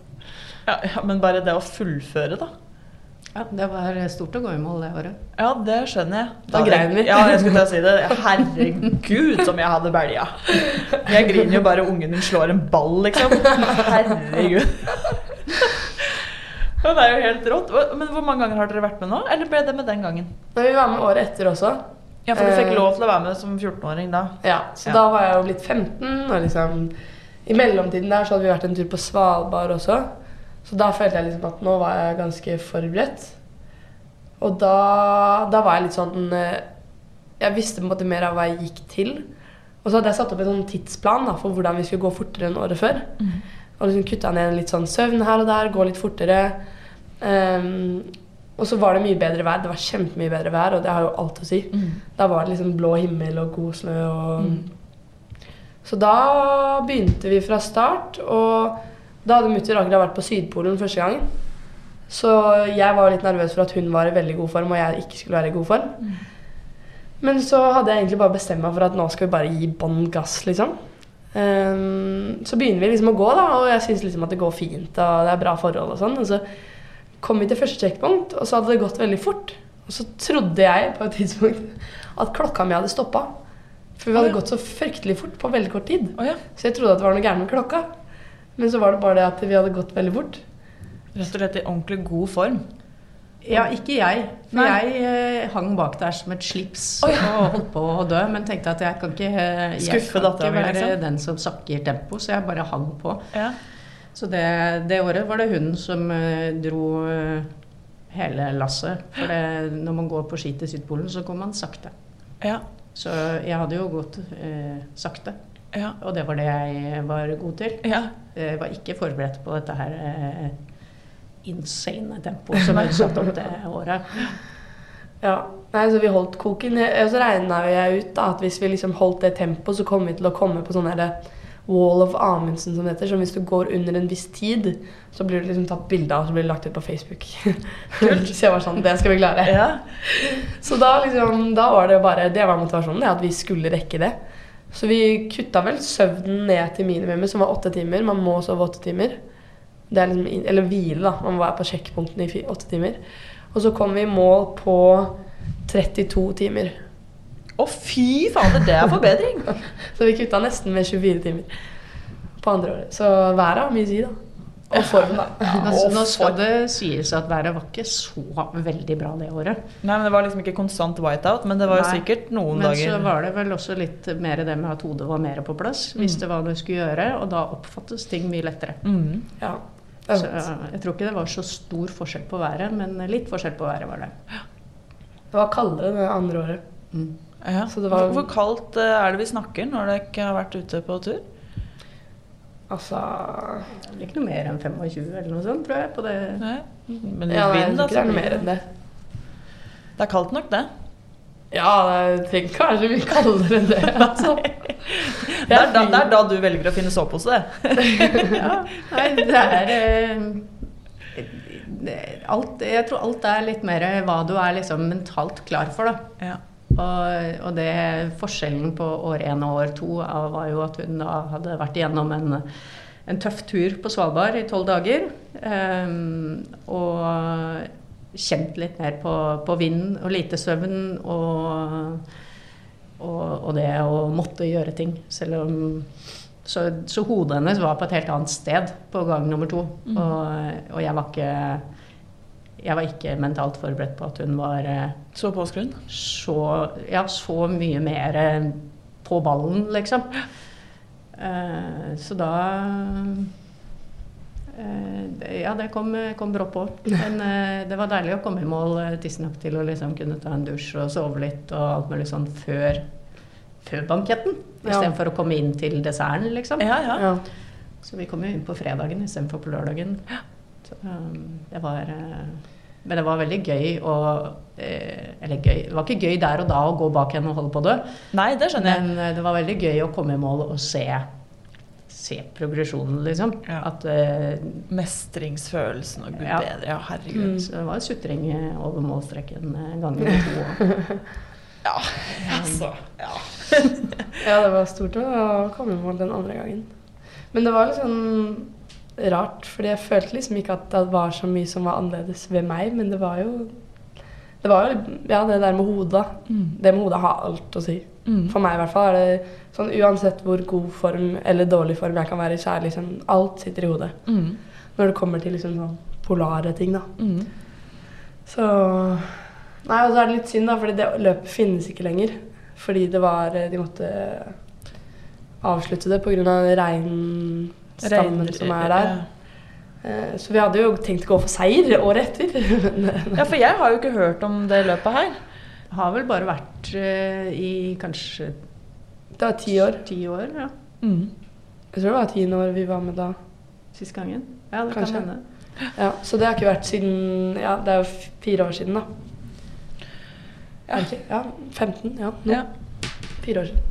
Ja, ja, men bare det å fullføre, da. Ja, det var stort å gå i mål det året. Ja, det skjønner jeg. Da grein vi. Ja, jeg skulle til å si det. Herregud, som jeg hadde belja. Jeg griner jo bare ungen min slår en ball, liksom. Herregud. Ja, Det er jo helt rått. Men hvor mange ganger har dere vært med nå? Eller ble det med den gangen? Da vi var med året etter også. Ja, for du fikk Eh. lov til å være med som 14-åring da. Ja, så Ja. da var jeg jo blitt 15, og liksom I mellomtiden der så hadde vi vært en tur på Svalbard også. Så da følte jeg liksom at nå var jeg ganske forberedt. Og da, da var jeg litt sånn eh, Jeg visste på en måte mer av hva jeg gikk til. Og så hadde jeg satt opp en sånn tidsplan da, for hvordan vi skulle gå fortere enn året før. Og liksom kutta ned litt sånn søvn her og der, gå litt fortere. Ehm, og så var det mye bedre vær. Det var kjempemye bedre vær, og det har jo alt å si. Da var det liksom blå himmel og god snø og Så da begynte vi fra start, og da hadde mutter akkurat vært på Sydpolen første gangen. Så jeg var litt nervøs for at hun var i veldig god form, og jeg ikke skulle være i god form. Men så hadde jeg egentlig bare bestemt meg for at nå skal vi bare gi bånn gass, liksom. Um, så begynner vi liksom å gå, da, og jeg syns liksom at det går fint, og det er bra forhold og sånn. Og så kom vi til første sjekkpunkt, og så hadde det gått veldig fort. Og så trodde jeg på et tidspunkt at klokka mi hadde stoppa. For vi hadde oh, ja. gått så fryktelig fort på veldig kort tid. Oh, ja. Så jeg trodde at det var noe gærent med klokka. Men så var det bare det at vi hadde gått veldig fort. Rett og slett i ordentlig god form. Ja, ikke jeg. For Nei. jeg eh, hang bak der som et slips og holdt på å dø. Men tenkte at jeg kan ikke, jeg Skuffe kan ikke være liksom. den som sakker tempo, så jeg bare hang på. Ja. Så det, det året var det hun som eh, dro eh, hele lasset. For det, når man går på ski til Sydpolen, så går man sakte. Ja. Så jeg hadde jo gått eh, sakte. Ja. Og det var det jeg var god til. Ja. Jeg var ikke forberedt på dette her eh, insane tempoet som jeg satte opp det året. Ja, Nei, så vi holdt koken. Og så regna jeg ut da, at hvis vi liksom holdt det tempoet, så kom vi til å komme på sånn herre Wall of Amundsen, som det heter. Som hvis du går under en viss tid, så blir du liksom tatt bilde av, og så blir det lagt ut på Facebook. (laughs) Kult. så jeg var sånn, det skal vi klare. ja. Så da, liksom, da var det bare Det var motivasjonen, det, at vi skulle rekke det. Så vi kutta vel søvnen ned til minimumet, som var åtte timer. Man må sove åtte timer. Det er liksom, eller hvile, da. Man må være på sjekkpunktene i åtte timer. Og så kom vi i mål på 32 timer. Å, fy fader, det er forbedring! (laughs) Så vi kutta nesten med 24 timer på andre året. Så været har mye å si, da. Og formen, da. Nå, altså, nå skal det sies at været var ikke så veldig bra det året. Nei, men Det var liksom ikke konstant whiteout, men det var jo sikkert noen Men dager så var det vel også litt mer det med at hodet var mer på plass. Visste hva du skulle gjøre, og da oppfattes ting mye lettere. mm. Ja. Så jeg tror ikke det var så stor forskjell på været, men litt forskjell på været var det. Det var kaldere det andre året. Ja. Så det var- Hvor hvor kaldt eh, er det vi snakker når dere ikke har vært ute på tur? Altså Det er ikke noe mer enn 25 eller noe sånt, tror jeg. på det. Nei. Men litt Ja, nei, vind, altså. det er noe mer enn det. Det er kaldt nok, det. Ja, det er kanskje mye kaldere enn det. (laughs) Altså. Det er, da, det er da du velger å finne sovepose, det. (laughs) Ja, nei, det er eh, alt, Jeg tror alt er litt mer hva du er liksom mentalt klar for, da. Ja. Og, og det forskjellen på år én og år to var jo at hun da hadde vært igjennom en, en tøff tur på Svalbard i tolv dager. Um, og kjent litt mer på, på vind og lite søvn og, og, og det å måtte gjøre ting. Selv om så, så hodet hennes var på et helt annet sted på gang nummer to. Og, og jeg var ikke jeg var ikke mentalt forberedt på at hun var eh, Så påskrudd. så, ja, så mye mer eh, på ballen, liksom. Eh, så da eh, det- Ja, det kom, kom brått på. Men det var deilig å komme i mål tidsnok til å liksom kunne ta en dusj og sove litt og alt mulig sånn før, før banketten. Ja. Istedenfor å komme inn til desserten, liksom. Ja, ja. Ja. Så vi kom jo inn på fredagen istedenfor på lørdagen. Så, um, det var eh, Men det var veldig gøy å eh, Eller gøy Det var ikke gøy der og da å gå bak henne og holde på å dø. Nei, det skjønner jeg. Men eh, det var veldig gøy å komme i mål og se, se progresjonen, liksom. Ja. At eh, Mestringsfølelsen og gud Ja. bedre. Ja, herregud. Mm. Så det var sutring over målstreken gang ganger to. (laughs) Ja, (laughs) altså. Ja. (laughs) ja, det var stort å komme i mål den andre gangen. Men det var litt sånn rart, fordi jeg følte liksom ikke at det var så mye som var annerledes ved meg, men det var jo det var jo ja, det der med hodet. Mm. Det med hodet har alt å si. Mm. For meg i hvert fall er det sånn uansett hvor god form eller dårlig form jeg kan være i, så er liksom alt sitter i hodet. Mm. Når det kommer til liksom sånn polare ting, da. Mm. Så Nei, og så er det litt synd, da, fordi det løpet finnes ikke lenger. Fordi det var De måtte avslutte det pga. Reinstammen som er der. Eh, Så vi hadde jo tenkt å gå for seier året etter. (laughs) Ja, for jeg har jo ikke hørt om det løpet her. Har vel bare vært eh, i kanskje Det var ti år. ti år, ja. Mm. Jeg tror det var tiende år vi var med da. Sist gangen. Ja, det Kanskje. kan hende. Ja, så det har ikke vært siden Ja, det er jo fire år siden, da. Ja. Ikke? ja 15. Ja, nå. Ja. Fire år siden.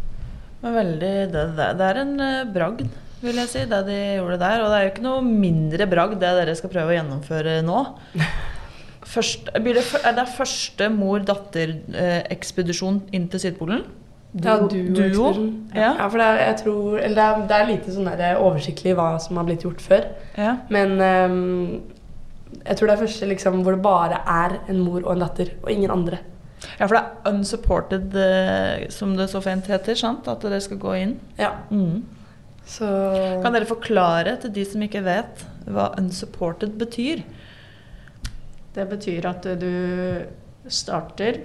Men veldig, det, det, det er en eh, bragd, vil jeg si, det de gjorde der. Og det er jo ikke noe mindre bragd det dere skal prøve å gjennomføre nå. (laughs) Først, blir det, er det første mor-datter-ekspedisjon inn til Sydpolen? Ja, Duo- duo. duo? ekspedisjon. Ja. Ja, for det er, jeg tror Eller det er, det er lite sånn oversiktlig hva som har blitt gjort før. Ja. Men um, jeg tror det er første liksom, hvor det bare er en mor og en datter, og ingen andre. ja, for det er unsupported, eh, som det så fint heter, sant? At dere skal gå inn. Ja, Mm. Så Kan dere forklare til de som ikke vet hva unsupported betyr? Det betyr at du starter,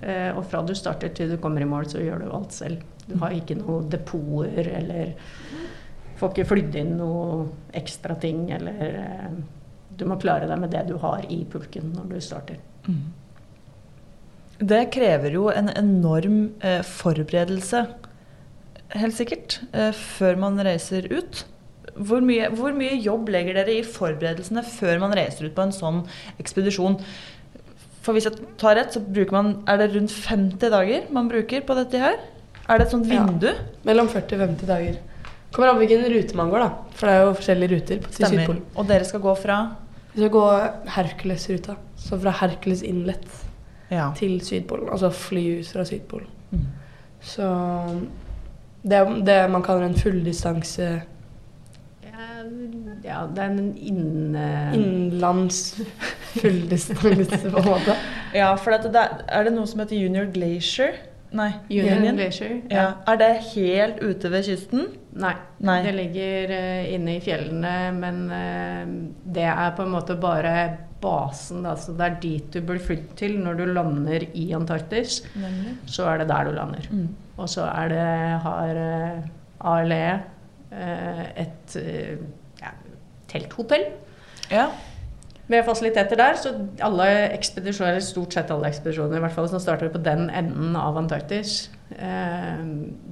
eh, og fra du starter til du kommer i mål, så gjør du alt selv. Du har ikke noe depoter eller får ikke flydd inn noe ekstra ting, eller eh, Du må klare deg med det du har i pulken når du starter. Det krever jo en enorm eh, forberedelse, helt sikkert, eh, før man reiser ut. Hvor mye, hvor mye jobb legger dere i forberedelsene før man reiser ut på en sånn ekspedisjon? For hvis jeg tar rett, så bruker man Er det rundt 50 dager man bruker på dette her? Er det et sånt Ja. vindu? mellom 40 og 50 dager. Kommer an på hvilken rute man går, da. For det er jo forskjellige ruter på- til Stemmer. Sydpolen. Og dere skal gå fra Vi skal gå Hercules-ruta. Så fra Hercules Inlet Ja. til Sydpolen. Altså fly ut fra Sydpolen. Mm. Så det det man kaller en fulldistanse Ja, det er en inn... innenlands fulldistanse, på en måte. (laughs) Ja, for det er, det noe som heter Junior Glacier? Nei. Union Glacier. Ja. Er det helt ute ved kysten? Nei. Nei. Det ligger uh, inne i fjellene, men uh, det er på en måte bare basen. Da. Så det er dit du blir flydd til når du lander i Antarktis. Nemlig. Så er det der du lander. Mm. Og så er det, har eh, ALE eh, et eh, ja, telthotell Ja. med fasiliteter der. Så alle ekspedisjoner, stort sett alle ekspedisjoner i hvert fall, som starter på den enden av Antarktis,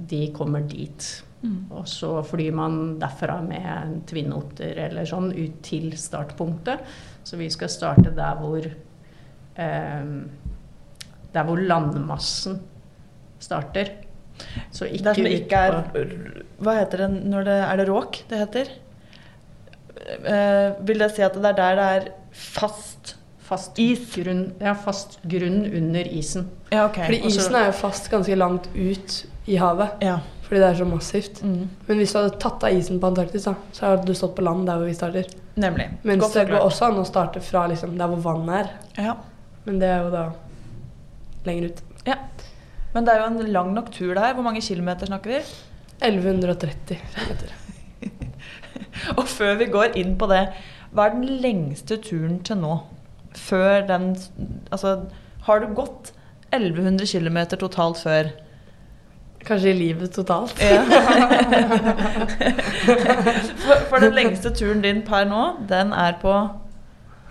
de kommer dit. Mm. Og så flyr man derfra med en Twin Otter eller sånn ut til startpunktet. Så vi skal starte der hvor eh, Der hvor landmassen starter. Så ikke, Det som ikke er Hva heter det når det Er det råk det heter? Eh, vil det si at det er der det er fast fast is? grunn, ja, fast grunn under isen. Ja, okay. Fordi isen er jo fast ganske langt ut i havet. Ja. Fordi det er så massivt. Mm. Men hvis du hadde tatt av isen på Antarktis, da, så hadde du stått på land der hvor vi starter. Nemlig. Mens Godt det går også an å starte fra liksom, der hvor vannet er. Ja. Men det er jo da lenger ut. ja. Men det er jo en lang nok tur der. Hvor mange kilometer snakker vi? 1130 meter. (laughs) Og før vi går inn på det, hva er den lengste turen til nå? Før den Altså, har du gått 1100 km totalt før? Kanskje i livet totalt. Ja. (laughs) for, for den lengste turen din per nå, den er på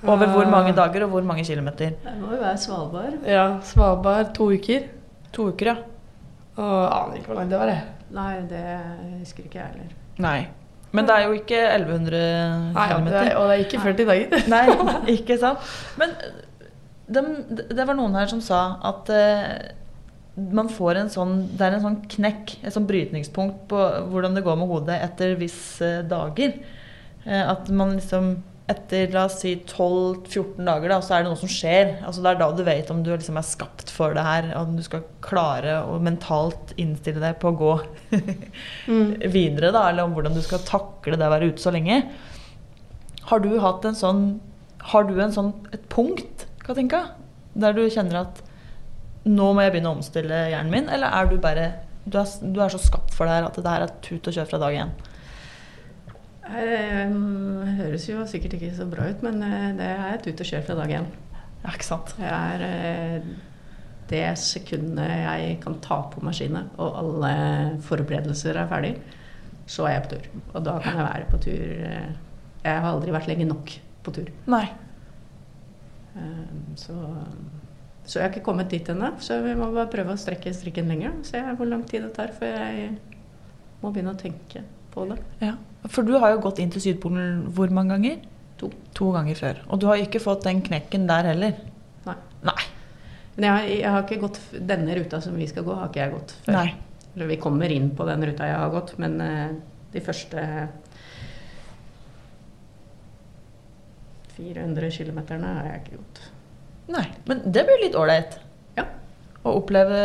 over hvor mange dager og hvor mange kilometer? Det må jo være Svalbard. Ja, Svalbard to uker. To uker, ja. Og aner ikke hvor langt det var, jeg. Nei, det husker ikke jeg heller. Nei. Men det er jo ikke 1100 Nei, km. og det er ikke 40 dager. (laughs) Nei, ikke sant. Men dem, det var noen her som sa at uh, man får en sånn Det er en sånn knekk, et sånn brytningspunkt på hvordan det går med hodet etter visse dager. Uh, at man liksom etter la oss si 12-14 dager, da, så er det noe som skjer. Altså Det er da du vet om du liksom er skapt for det her. Om du skal klare å mentalt innstille deg på å gå (laughs) Mm. videre, da, eller om hvordan du skal takle det å være ute så lenge. Har du hatt en sånn Har du en sånn, et punkt, Katinka, der du kjenner at nå må jeg begynne å omstille hjernen min, eller er du bare du er, du er så skapt for det her at det her er tut og kjør fra dag én? Eh, høres jo sikkert ikke så bra ut, men eh, det er et ut og kjør fra dag én. Ja, ikke sant? Det er eh, det sekundet jeg kan ta på maskinet, og alle forberedelser er ferdig, så er jeg på tur. Og da kan jeg være på tur Jeg har aldri vært lenge nok på tur. Nei. Så, så jeg har ikke kommet dit ennå. Så vi må bare prøve å strekke strikken lenger. og Se hvor lang tid det tar før jeg må begynne å tenke på det. Ja. For du har jo gått inn til Sydpolen hvor mange ganger? To. To ganger før. Og du har ikke fått den knekken der heller? Nei. Nei. Men jeg, har- jeg har ikke gått denne ruta som vi skal gå, har ikke jeg gått før. Nei. Vi kommer inn på den ruta jeg har gått, men eh, de første 400 km har jeg ikke gått. Nei. Men det blir litt ålreit. Ja. Å oppleve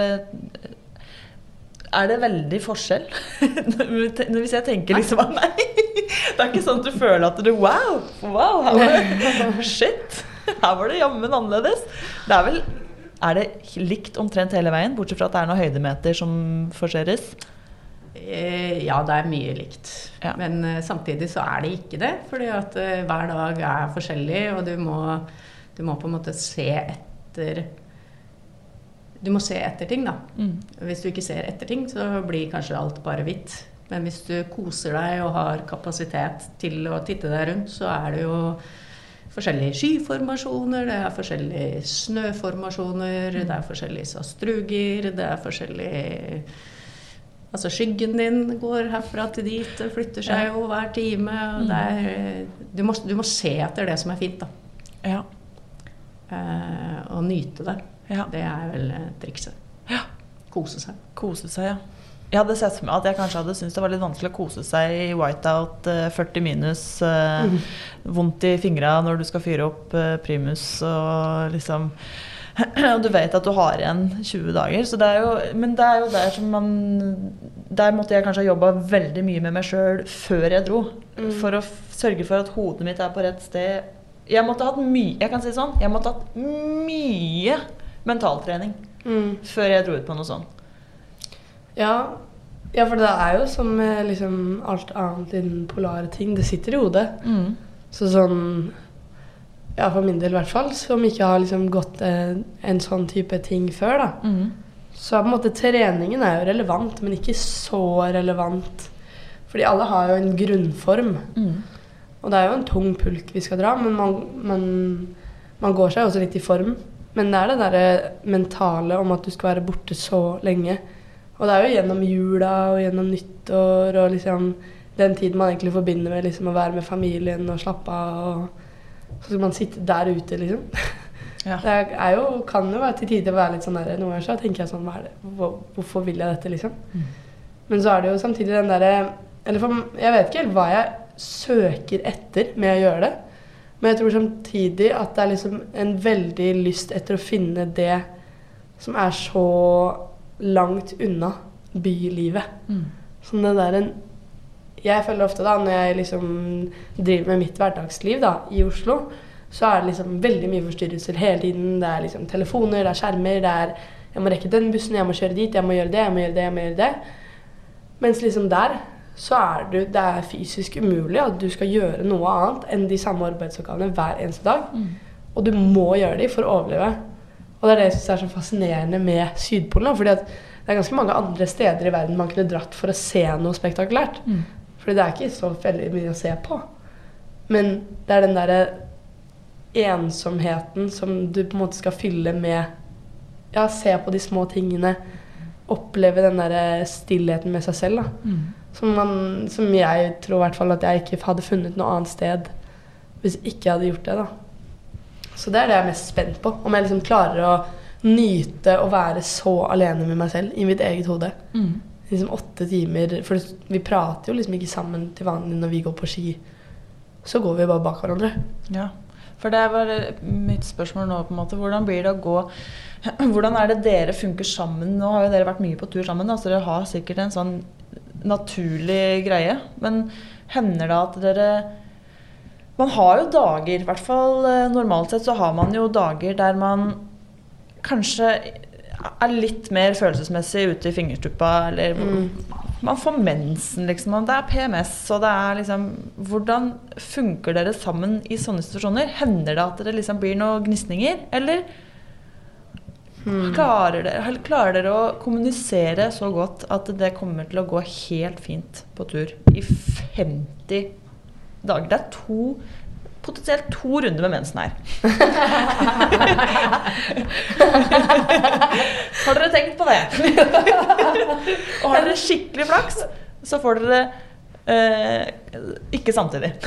Er det veldig forskjell? (laughs) Hvis jeg tenker liksom at nei, (laughs) det er ikke sånn at du føler at du Wow! wow her var det, (laughs) shit! Her var det jammen annerledes. Det er vel Er det likt omtrent hele veien, bortsett fra at det er noen høydemeter som forseres? Eh, Ja, det er mye likt. Ja. Men eh, samtidig så er det ikke det. Fordi at eh, hver dag er forskjellig, og du må, du må på en måte se etter Du må se etter ting, da. Mm. Hvis du ikke ser etter ting, så blir kanskje alt bare hvitt. Men hvis du koser deg og har kapasitet til å titte deg rundt, så er det jo forskjellige skyformasjoner, det er forskjellige snøformasjoner, det er forskjellige sastruger, det er forskjellig Altså skyggen din går herfra til dit, flytter seg jo hver time. Og det er, du, må, du må se etter det som er fint, da. Ja. Eh, og nyte det. Ja. Det er vel eh, trikset. Ja. Kose seg. Kose seg, ja. Jeg hadde sett for meg at jeg kanskje hadde syntes det var litt vanskelig å kose seg i whiteout, eh, 40 minus, mm. vondt i fingra når du skal fyre opp eh, primus og liksom (clears throat) Og du vet at du har igjen 20 dager. Så det er jo, men det er jo der som man Der måtte jeg kanskje ha jobba veldig mye med meg sjøl før jeg dro. Mm. For å sørge for at hodet mitt er på rett sted. Jeg måtte hatt mye Jeg kan si sånn, jeg måtte hatt mye mentaltrening Mm. før jeg dro ut på noe sånt. Ja, ja, for det er jo som med liksom alt annet innen polare ting. Det sitter i hodet. Mm. Så sånn Ja, for min del i hvert fall, som ikke har liksom gått en, en sånn type ting før, da. Mm. Så på en måte treningen er jo relevant, men ikke så relevant. Fordi alle har jo en grunnform. Mm. Og det er jo en tung pulk vi skal dra, men man, man, man går seg også litt i form. Men det er det derre mentale om at du skal være borte så lenge. Og det er jo gjennom jula og gjennom nyttår og liksom den tiden man egentlig forbinder med liksom å være med familien og slappe av. og Så skal man sitte der ute, liksom. (laughs) Ja. Det jo, kan jo være til tider være litt sånn der Noen ganger så tenker jeg sånn? Hvor, Hvorfor vil jeg dette, liksom? Men så er det jo samtidig den derre Eller for jeg vet ikke helt hva jeg søker etter med å gjøre det. Men jeg tror samtidig at det er liksom en veldig lyst etter å finne det som er så langt unna bylivet. Mm. Sånn det der en Jeg føler ofte da, når jeg liksom driver med mitt hverdagsliv da, i Oslo, så er det liksom veldig mye forstyrrelser hele tiden. Det er liksom telefoner, det er skjermer, det er Jeg må rekke den bussen, jeg må kjøre dit, jeg må gjøre det, jeg må gjøre det, jeg må gjøre det. Mens liksom der så er du Det er fysisk umulig at du skal gjøre noe annet enn de samme arbeidsoppgavene hver eneste dag. Og du må gjøre de for å overleve. Og det er det jeg syns er så fascinerende med Sydpolen. for fordi det er ganske mange andre steder i verden man kunne dratt for å se noe spektakulært. Mm. Fordi det er ikke så veldig mye å se på. Men det er den derre ensomheten som du på en måte skal fylle med Ja, se på de små tingene. Oppleve den derre stillheten med seg selv. da. Mm. Som, man, som jeg tror i hvert fall at jeg ikke hadde funnet noe annet sted hvis ikke jeg hadde gjort det. da. Så det er det jeg er mest spent på. Om jeg liksom klarer å nyte å være så alene med meg selv i mitt eget hode. Mm. Liksom åtte timer For vi prater jo liksom ikke sammen til vanlig når vi går på ski. Så går vi bare bak hverandre. Ja, for det var mitt spørsmål nå. på en måte. Hvordan blir det å gå (clears throat) Hvordan er det dere funker sammen? Nå har jo dere vært mye på tur sammen, da, så dere har sikkert en sånn naturlig greie. Men hender det at dere Man har jo dager, i hvert fall eh, normalt sett så har man jo dager der man kanskje er litt mer følelsesmessig ute i fingertuppa, eller Mm. man får mensen, liksom. Det er PMS, og det er liksom Hvordan funker dere sammen i sånne situasjoner? Hender det at det liksom blir noen gnisninger, eller klarer, dere, eller klarer dere å kommunisere så godt at det kommer til å gå helt fint på tur i 50 dager? Det er to Potensielt to runder med mensen her. (laughs) Har dere tenkt på det? og har dere skikkelig flaks, så får dere eh, ikke samtidig. (laughs)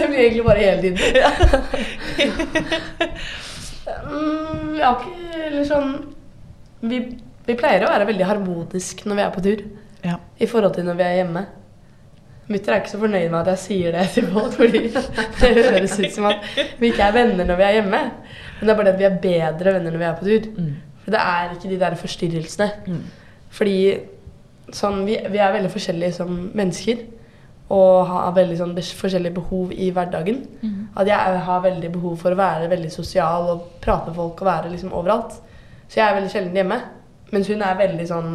det blir egentlig bare hele tiden. (laughs) mm, vi har ikke Eller sånn vi, vi pleier å være veldig harmonisk når vi er på tur. Ja. I forhold til når vi er hjemme. Mutter er ikke så fornøyd med at jeg sier det til folk, fordi det høres ut som at vi ikke er venner når vi er hjemme. Men det er bare det at vi er bedre venner når vi er på tur. Mm. For det er ikke de der forstyrrelsene. Mm. Fordi sånn, vi, vi er veldig forskjellige som mennesker. Og har veldig sånn forskjellige behov i hverdagen. Mm. At jeg har veldig behov for å være veldig sosial og prate med folk og være liksom overalt. Så jeg er veldig sjelden hjemme. Mens hun er veldig sånn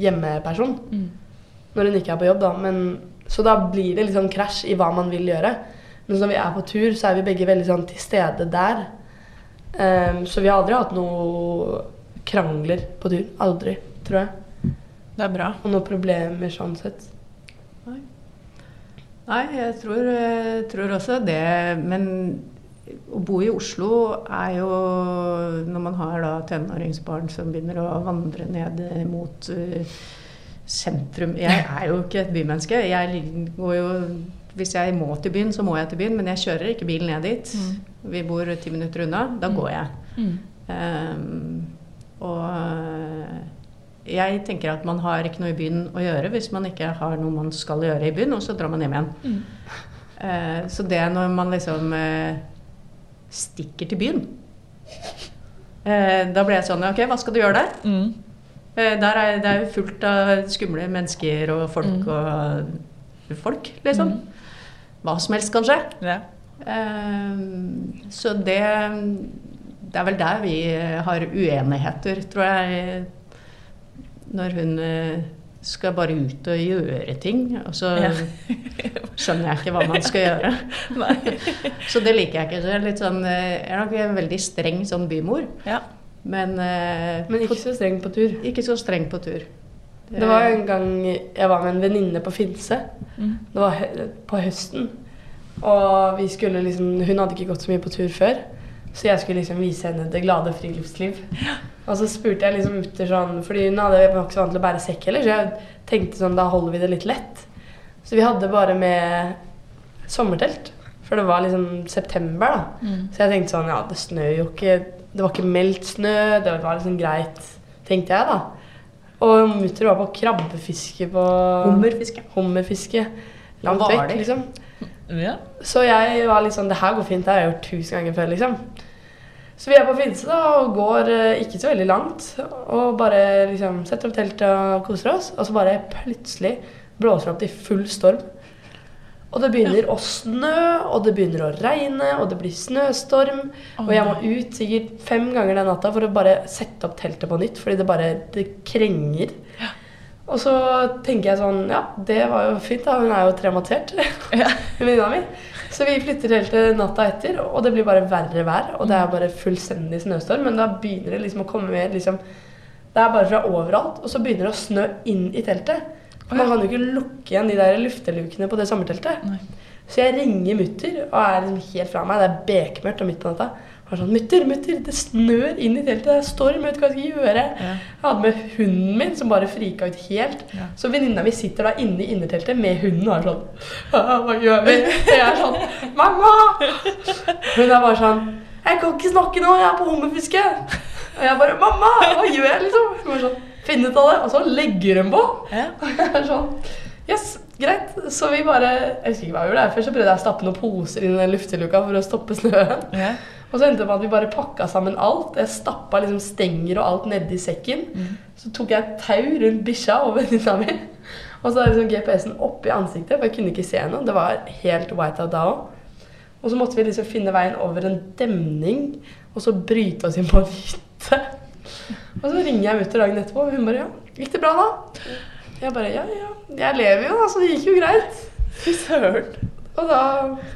hjemmeperson. Mm. Når hun ikke er på jobb, da. Men, så da blir det litt sånn krasj i hva man vil gjøre. Men når vi er på tur, så er vi begge veldig sånn til stede der. Um, så vi har aldri hatt noe krangler på tur. Aldri, tror jeg. Det er bra. Og noen problemer sånn sett. Nei, jeg tror, jeg tror også det. Men å bo i Oslo er jo Når man har da tenåringsbarn som begynner å vandre ned mot uh, sentrum Jeg er jo ikke et bymenneske. Jeg går jo Hvis jeg må til byen, så må jeg til byen, men jeg kjører ikke bilen ned dit. Vi bor ti minutter unna. Da går jeg. Mm. Um, og eh, jeg tenker at man har ikke noe i byen å gjøre hvis man ikke har noe man skal gjøre i byen, og så drar man hjem igjen. Mm. Eh, så det når man liksom eh, stikker til byen eh, Da blir jeg sånn Ok, hva skal du gjøre der? Mm. Eh, der er det er jo fullt av skumle mennesker og folk Mm. og folk, liksom. Hva som helst kan skje. Ja. Eh, så det Det er vel der vi har uenigheter, tror jeg. Når hun eh, skal bare ut og gjøre ting, og så Ja. (laughs) skjønner jeg ikke hva man skal gjøre. (laughs) Så det liker jeg ikke. Så jeg er litt sånn, eh, jeg er nok en veldig streng sånn bymor, Ja. men, eh, Men ikke så streng på tur. ikke så streng på tur. Det var en gang jeg var med en venninne på Finse. Mm. Det var på høsten. Og vi liksom Hun hadde ikke gått så mye på tur før. Så jeg skulle liksom vise henne det glade friluftsliv. Og så spurte jeg liksom mutter sånn Fordi hun hadde var ikke så vant til å bære sekk heller, så jeg tenkte sånn Da holder vi det litt lett. Så vi hadde bare med sommertelt. For det var liksom september, da. Mm. Så jeg tenkte sånn Ja, det snør jo ikke Det var ikke meldt snø. Det var liksom greit, tenkte jeg, da. Og mutter var på krabbefiske på Hummerfiske. Hummerfiske. Langt vekk, liksom. Ja. Så jeg var litt sånn Det her går fint. Det har jeg gjort tusen ganger før, liksom. Så vi er på Finse da, og går eh, ikke så veldig langt. Og bare liksom setter opp teltet og koser oss. Og så bare plutselig blåser det opp til full storm. Og det begynner å snø, og det begynner å regne, og det blir snøstorm. Oh, og jeg må ut sikkert fem ganger den natta for å bare sette opp teltet på nytt, fordi det bare det krenger. Og så tenker jeg sånn Ja, det var jo fint, da. Hun er jo traumatisert, Ja. (laughs) venninna mi. Så vi flytter teltet natta etter, og det blir bare verre vær. Og det er bare fullstendig snøstorm, men da begynner det liksom å komme mer liksom Det er bare fra overalt, og så begynner det å snø inn i teltet. Og Man kan jo ikke lukke igjen de der luftelukene på det sommerteltet. Nei. Så jeg ringer mutter og er liksom helt fra meg. Det er bekmørkt og midt på natta. Er sånn, mutter, mutter, det snør inn i teltet. Det er storm. Jeg vet hva jeg skal gjøre. Ja. Jeg hadde med hunden min, som bare frika ut helt. Ja. Så venninna mi sitter da inne i innerteltet med hunden og er sånn «Ah, Hva gjør vi? Og jeg er sånn Mamma! Hun er bare sånn Jeg kan ikke snakke nå, jeg er på hummerfiske. Og jeg bare Mamma! Hva gjør jeg, liksom? Hun er sånn Finn ut av det. Og så legger hun på. Ja. (laughs) Og jeg er sånn Yes, greit. Så vi bare Jeg husker ikke hva vi gjorde. Først så prøvde jeg å stappe noen poser inn i den lufteluka for å stoppe snøen. Ja. Og så endte det med at vi bare pakka sammen alt. Jeg stappa liksom stenger og alt nedi sekken. Så tok jeg tau rundt bikkja og venninna mi. Og så er liksom GPS-en oppi ansiktet, for jeg kunne ikke se noe. Det var helt white out da òg. Og så måtte vi liksom finne veien over en demning, og så bryte oss inn på en hytte. Og så ringer jeg mutter dagen etterpå, og hun bare ja, gikk det bra da? Jeg bare ja, ja, jeg lever jo da, så det gikk jo greit. Fy søren. Og da,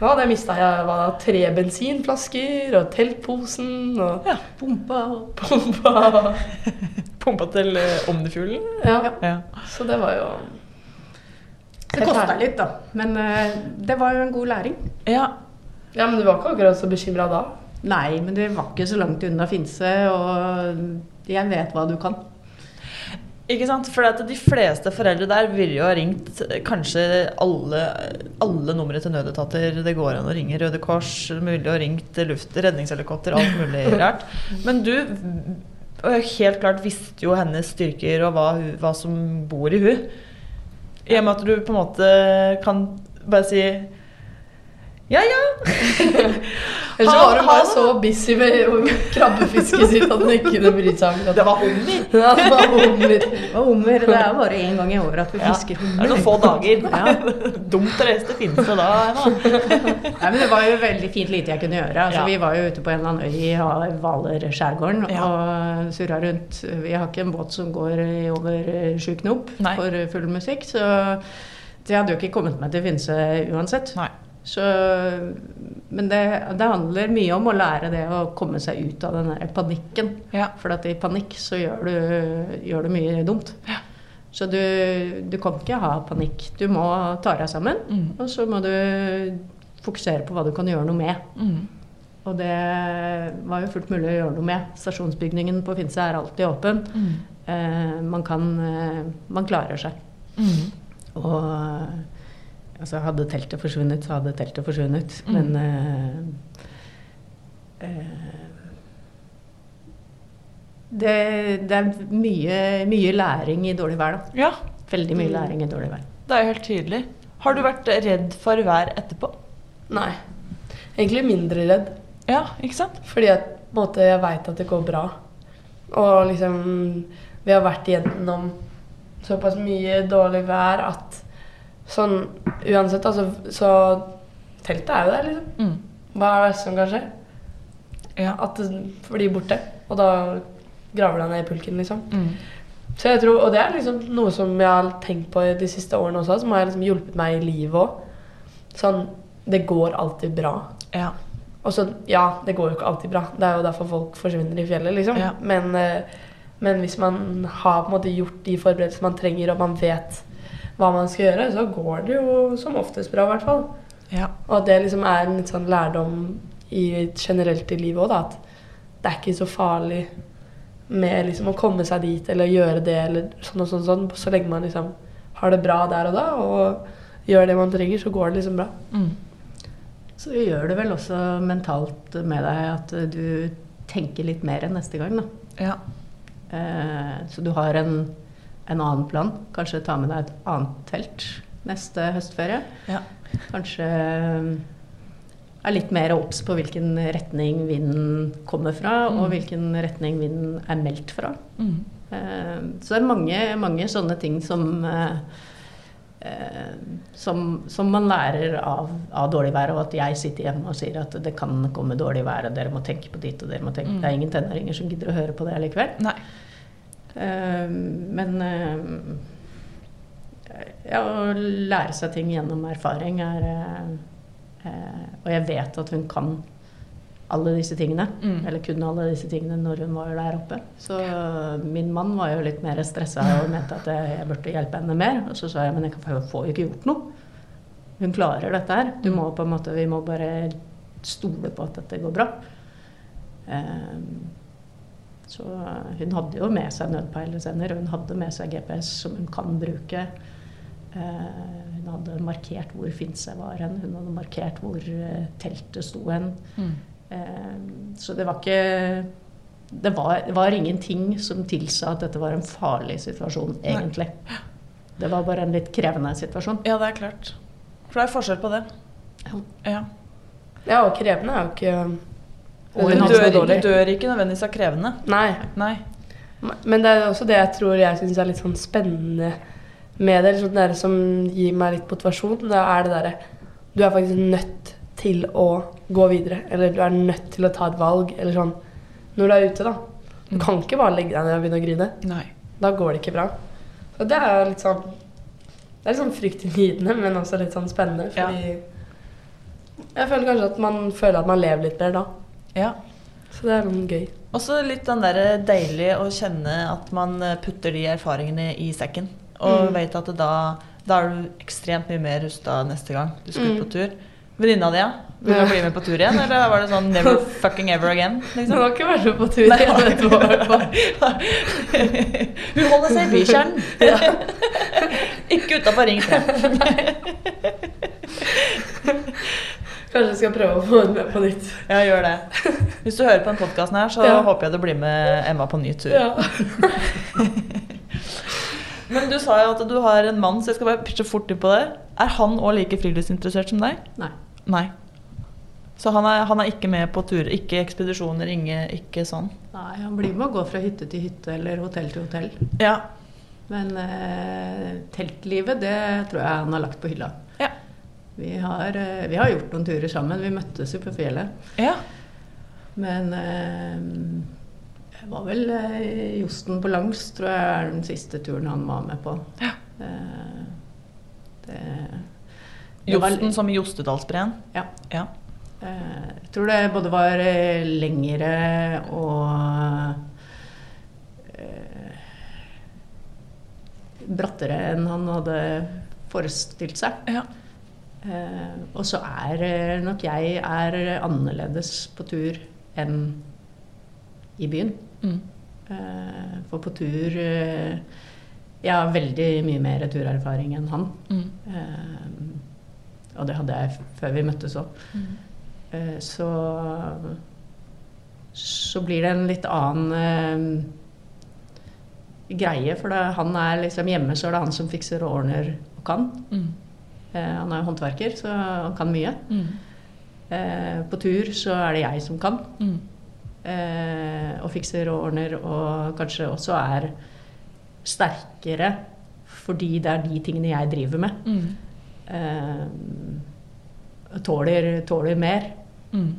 da hadde jeg mista tre bensinflasker og teltposen og Ja. Pumpa og (laughs) pumpa. Pumpa til uh, Omnifuglen? Ja, Ja. så det var jo Det kosta litt, da. Men eh, det var jo en god læring. ja. Ja, men du var ikke akkurat så bekymra da? Nei, men det var ikke så langt unna Finse, og jeg vet hva du kan. Ikke sant? For de fleste foreldre der ville jo ha ringt eh, kanskje alle, alle numre til nødetater det går an å ringe. Røde Kors, mulig å ringt luft, redningshelikopter, alt mulig (laughs) rart. Men du helt klart visste jo hennes styrker og hva, hva som bor i hun. I og med at du på en måte kan bare si ja, ja. (laughs) Eller så var hun bare så busy med krabbefisket sitt at hun ikke kunne bry seg om Det var hummer. (laughs) Ja, det var hummer. Det, var hummer, det er bare én gang i året at vi Ja. fisker Det er noen få dager. (laughs) Dumt å reise til Finse da. (laughs) Nei, men det var jo veldig fint lite jeg kunne gjøre. Altså, Ja. Vi var jo ute på en eller annen øy i Hvalerskjærgården Ja. og surra rundt. Vi har ikke en båt som går i over sju knop for full musikk, så det hadde jo ikke kommet meg til Finse uansett. Nei. Så, men det, det handler mye om å lære det å komme seg ut av den der panikken. Ja. For at i panikk så gjør du, gjør du mye dumt. Ja. Så du, du kan ikke ha panikk. Du må ta deg sammen, Mm. og så må du fokusere på hva du kan gjøre noe med. Mm. Og det var jo fullt mulig å gjøre noe med. Stasjonsbygningen på Finse er alltid åpen. Mm. Eh, man kan eh, Man klarer seg. Mm. Og altså, hadde teltet forsvunnet, så hadde teltet forsvunnet. Mm. Men uh, uh, det, det er mye, mye læring i dårlig vær, da. Ja, Veldig mye Mm. læring i dårlig vær. det er jo helt tydelig. Har du vært redd for vær etterpå? Nei. Egentlig mindre redd. Ja, ikke sant? Fordi at, måte, jeg veit at det går bra. Og liksom Vi har vært igjennom såpass mye dårlig vær at sånn Uansett, altså, så Teltet er jo der, liksom. Mm. Hva er det som kan skje? Ja. At det blir borte. Og da graver det ned i pulken, liksom. Mm. Så jeg tror, Og det er liksom noe som jeg har tenkt på de siste årene også, som har liksom hjulpet meg i livet òg. Sånn Det går alltid bra. Ja. Og så, ja, det går jo ikke alltid bra. Det er jo derfor folk forsvinner i fjellet, liksom. Ja. Men, eh, men hvis man har på en måte gjort de forberedelsene man trenger, og man vet hva man skal gjøre, så går det jo som oftest bra, i hvert fall. ja. Og at det liksom er en litt sånn lærdom i, generelt i livet òg, da. At det er ikke så farlig med liksom å komme seg dit eller gjøre det eller sånn og sånn, sånn. Så lenge man liksom har det bra der og da og gjør det man trenger, så går det liksom bra. Mm. Så gjør det vel også mentalt med deg at du tenker litt mer enn neste gang, da. ja. Eh, så du har en, en annen plan. Kanskje ta med deg et annet telt neste høstferie. Ja. Kanskje eh, er litt mer obs på hvilken retning vinden kommer fra, Mm. og hvilken retning vinden er meldt fra. Mm. Eh, så det er mange, mange sånne ting som eh, eh, som, som man lærer av, av dårlig vær, og at jeg sitter hjemme og sier at det kan komme dårlig vær, og dere må tenke på ditt, og dere må tenke Mm. Det er ingen tenåringer som gidder å høre på det likevel. Nei. Eh, men eh, ja, å lære seg ting gjennom erfaring er eh, Og jeg vet at hun kan alle disse tingene. Mm. Eller kunne alle disse tingene når hun var der oppe. Så min mann var jo litt mer stressa og mente at jeg, burde hjelpe henne mer. Og så sa jeg men jeg får jo ikke gjort noe. Hun klarer dette her. Du må på en måte, vi må bare stole på at dette går bra. Eh, så hun hadde jo med seg nødpeilesender, og hun hadde med seg GPS som hun kan bruke. Eh, hun hadde markert hvor Finse var hen, hun hadde markert hvor eh, teltet sto hen. Mm. Eh, så det var ikke det var, det var ingenting som tilsa at dette var en farlig situasjon, Nei. Det var bare en litt krevende situasjon. Ja, det er klart. For det er forskjell på det. Ja. Ja. Ja, og krevende er jo ikke hun dør, det dårlig. du dør ikke nødvendigvis av krevende. Nei. Nei. Men det er også det jeg tror jeg syns er litt sånn spennende med det. eller Sånn det som gir meg litt motivasjon. Det er det derre Du er faktisk nødt til å gå videre. Eller du er nødt til å ta et valg. Eller sånn når du er ute, da. Du kan ikke bare legge deg ned og begynne å grine. Nei. Da går det ikke bra. Og det er litt sånn Det er litt sånn fryktinngytende, men også litt sånn spennende. Ja. Jeg føler kanskje at man føler at man lever litt mer da. Ja. Så det er noe gøy. Også litt den der deilig å kjenne at man putter de erfaringene i sekken. Og Mm. vet at da, da er du ekstremt mye mer rusta neste gang du skal ut Mm. på tur. Venninna di, ja? Vil du bli med på tur igjen, eller var det sånn never (laughs) fucking ever again? Du Hun har ikke vært med på tur Nei, i et år. Hun holder seg i bykjernen. (laughs) (laughs) Ikke utafor Ring 3. Kanskje jeg skal prøve å få henne med på nytt. Ja, gjør det. Hvis du hører på den podkasten her, så Ja. håper jeg du blir med Emma på ny tur. Ja. (laughs) Men du sa jo at du har en mann, så jeg skal bare pitche fort inn på det. Er han òg like friluftsinteressert som deg? Nei. Nei. Så han er, han er ikke med på turer, ikke ekspedisjoner, ikke, ikke sånn? Nei, han blir med å gå fra hytte til hytte eller hotell til hotell. Ja. Men eh, teltlivet, det tror jeg han har lagt på hylla. Vi har, eh, vi har gjort noen turer sammen. Vi møttes jo på fjellet. ja. Men eh, det var vel eh, Josten på langs, tror jeg er den siste turen han var med på. Ja. Eh, det, det var- Josten som i Jostedalsbreen? Ja. ja. Eh, Jeg tror det både var eh, lengre og brattere enn han hadde forestilt seg. Ja. Eh, og så er eh, nok jeg er annerledes på tur enn i byen. Mm. Eh, for på tur Jeg har veldig mye mer turerfaring enn han. Mm. Eh, og det hadde jeg før vi møttes òg. Mm. Eh, så så blir det en litt annen greie. For da han er liksom hjemme, så er det han som fikser og ordner og kan. Eh, han er jo håndverker, så han kan mye. Mm. Eh, på tur så er det jeg som kan. Mm. Eh, og fikser og ordner, og kanskje også er sterkere fordi det er de tingene jeg driver med. Mm. Eh, tåler, tåler mer. Mm.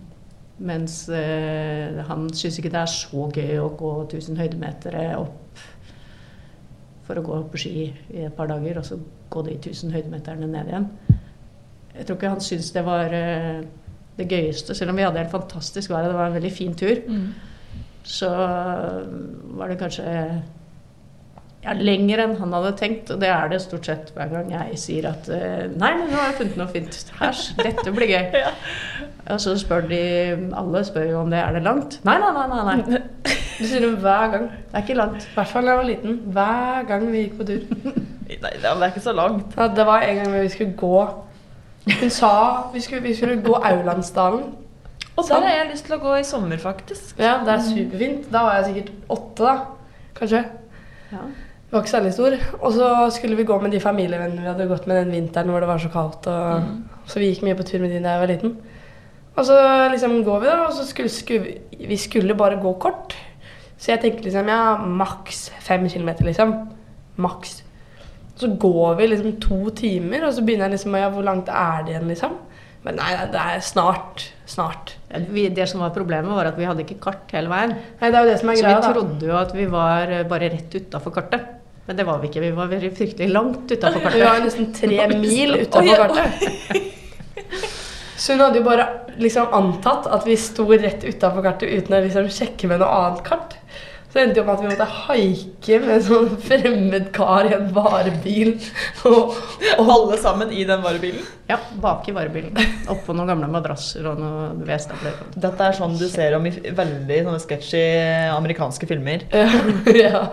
Mens eh, han syns ikke det er så gøy å gå 1000 høydemeter opp for å gå på ski i et par dager, og så gå de 1000 høydemeterne ned igjen. Jeg tror ikke han syntes det var eh, det gøyeste, selv om vi hadde helt fantastisk vær og det var en veldig fin tur. Så var det kanskje ja, lenger enn han hadde tenkt, og det er det stort sett hver gang jeg sier at eh, Nei, men nå har jeg funnet noe fint. Hæsj, dette blir gøy. (laughs) Og så spør de Alle spør jo om det er det langt. Nei, nei, nei. nei, nei. (laughs) Du sier det hver gang. Det er ikke langt. I hvert fall da jeg var liten. Hver gang vi gikk på tur. (laughs) Nei, det er ikke så langt. Ja, det var en gang vi skulle gå Hun sa vi skulle, vi skulle gå Aulandsdalen. Og der har jeg lyst til å gå i sommer, faktisk. Ja, det er superfint. Da var jeg sikkert åtte, da. Kanskje. Ja. Jeg var ikke særlig stor. Og så skulle vi gå med de familievennene vi hadde gått med den vinteren hvor det var så kaldt. Og, Så vi gikk mye på tur med de da jeg var liten. Og så liksom går vi, da, og så skulle, skulle vi, vi skulle bare gå kort. Så jeg tenkte liksom ja, maks fem kilometer, liksom. Maks. Så går vi liksom to timer, og så begynner jeg liksom ja, hvor langt er det igjen, liksom? Men nei, det er snart. Snart. Vi, det som var problemet, var at vi hadde ikke kart hele veien. Nei, det er jo det som er greia, Så vi trodde jo at vi var eh, bare rett utafor kartet. Men det var vi ikke. Vi var veldig fryktelig langt utafor (laughs) Vi var nesten tre (laughs) mil utafor kartet. Så hun hadde jo bare liksom antatt at vi sto rett utafor kartet uten å liksom sjekke med noe annet kart. Så endte det med at vi måtte haike med en sånn fremmed kar i en varebil. Og, Og alle sammen i den varebilen. Ja, bak i varebilen. Oppå noen gamle madrasser og noe vedstabler. Dette er sånn du ser om i veldig sånne sketchy amerikanske filmer. (laughs) ja.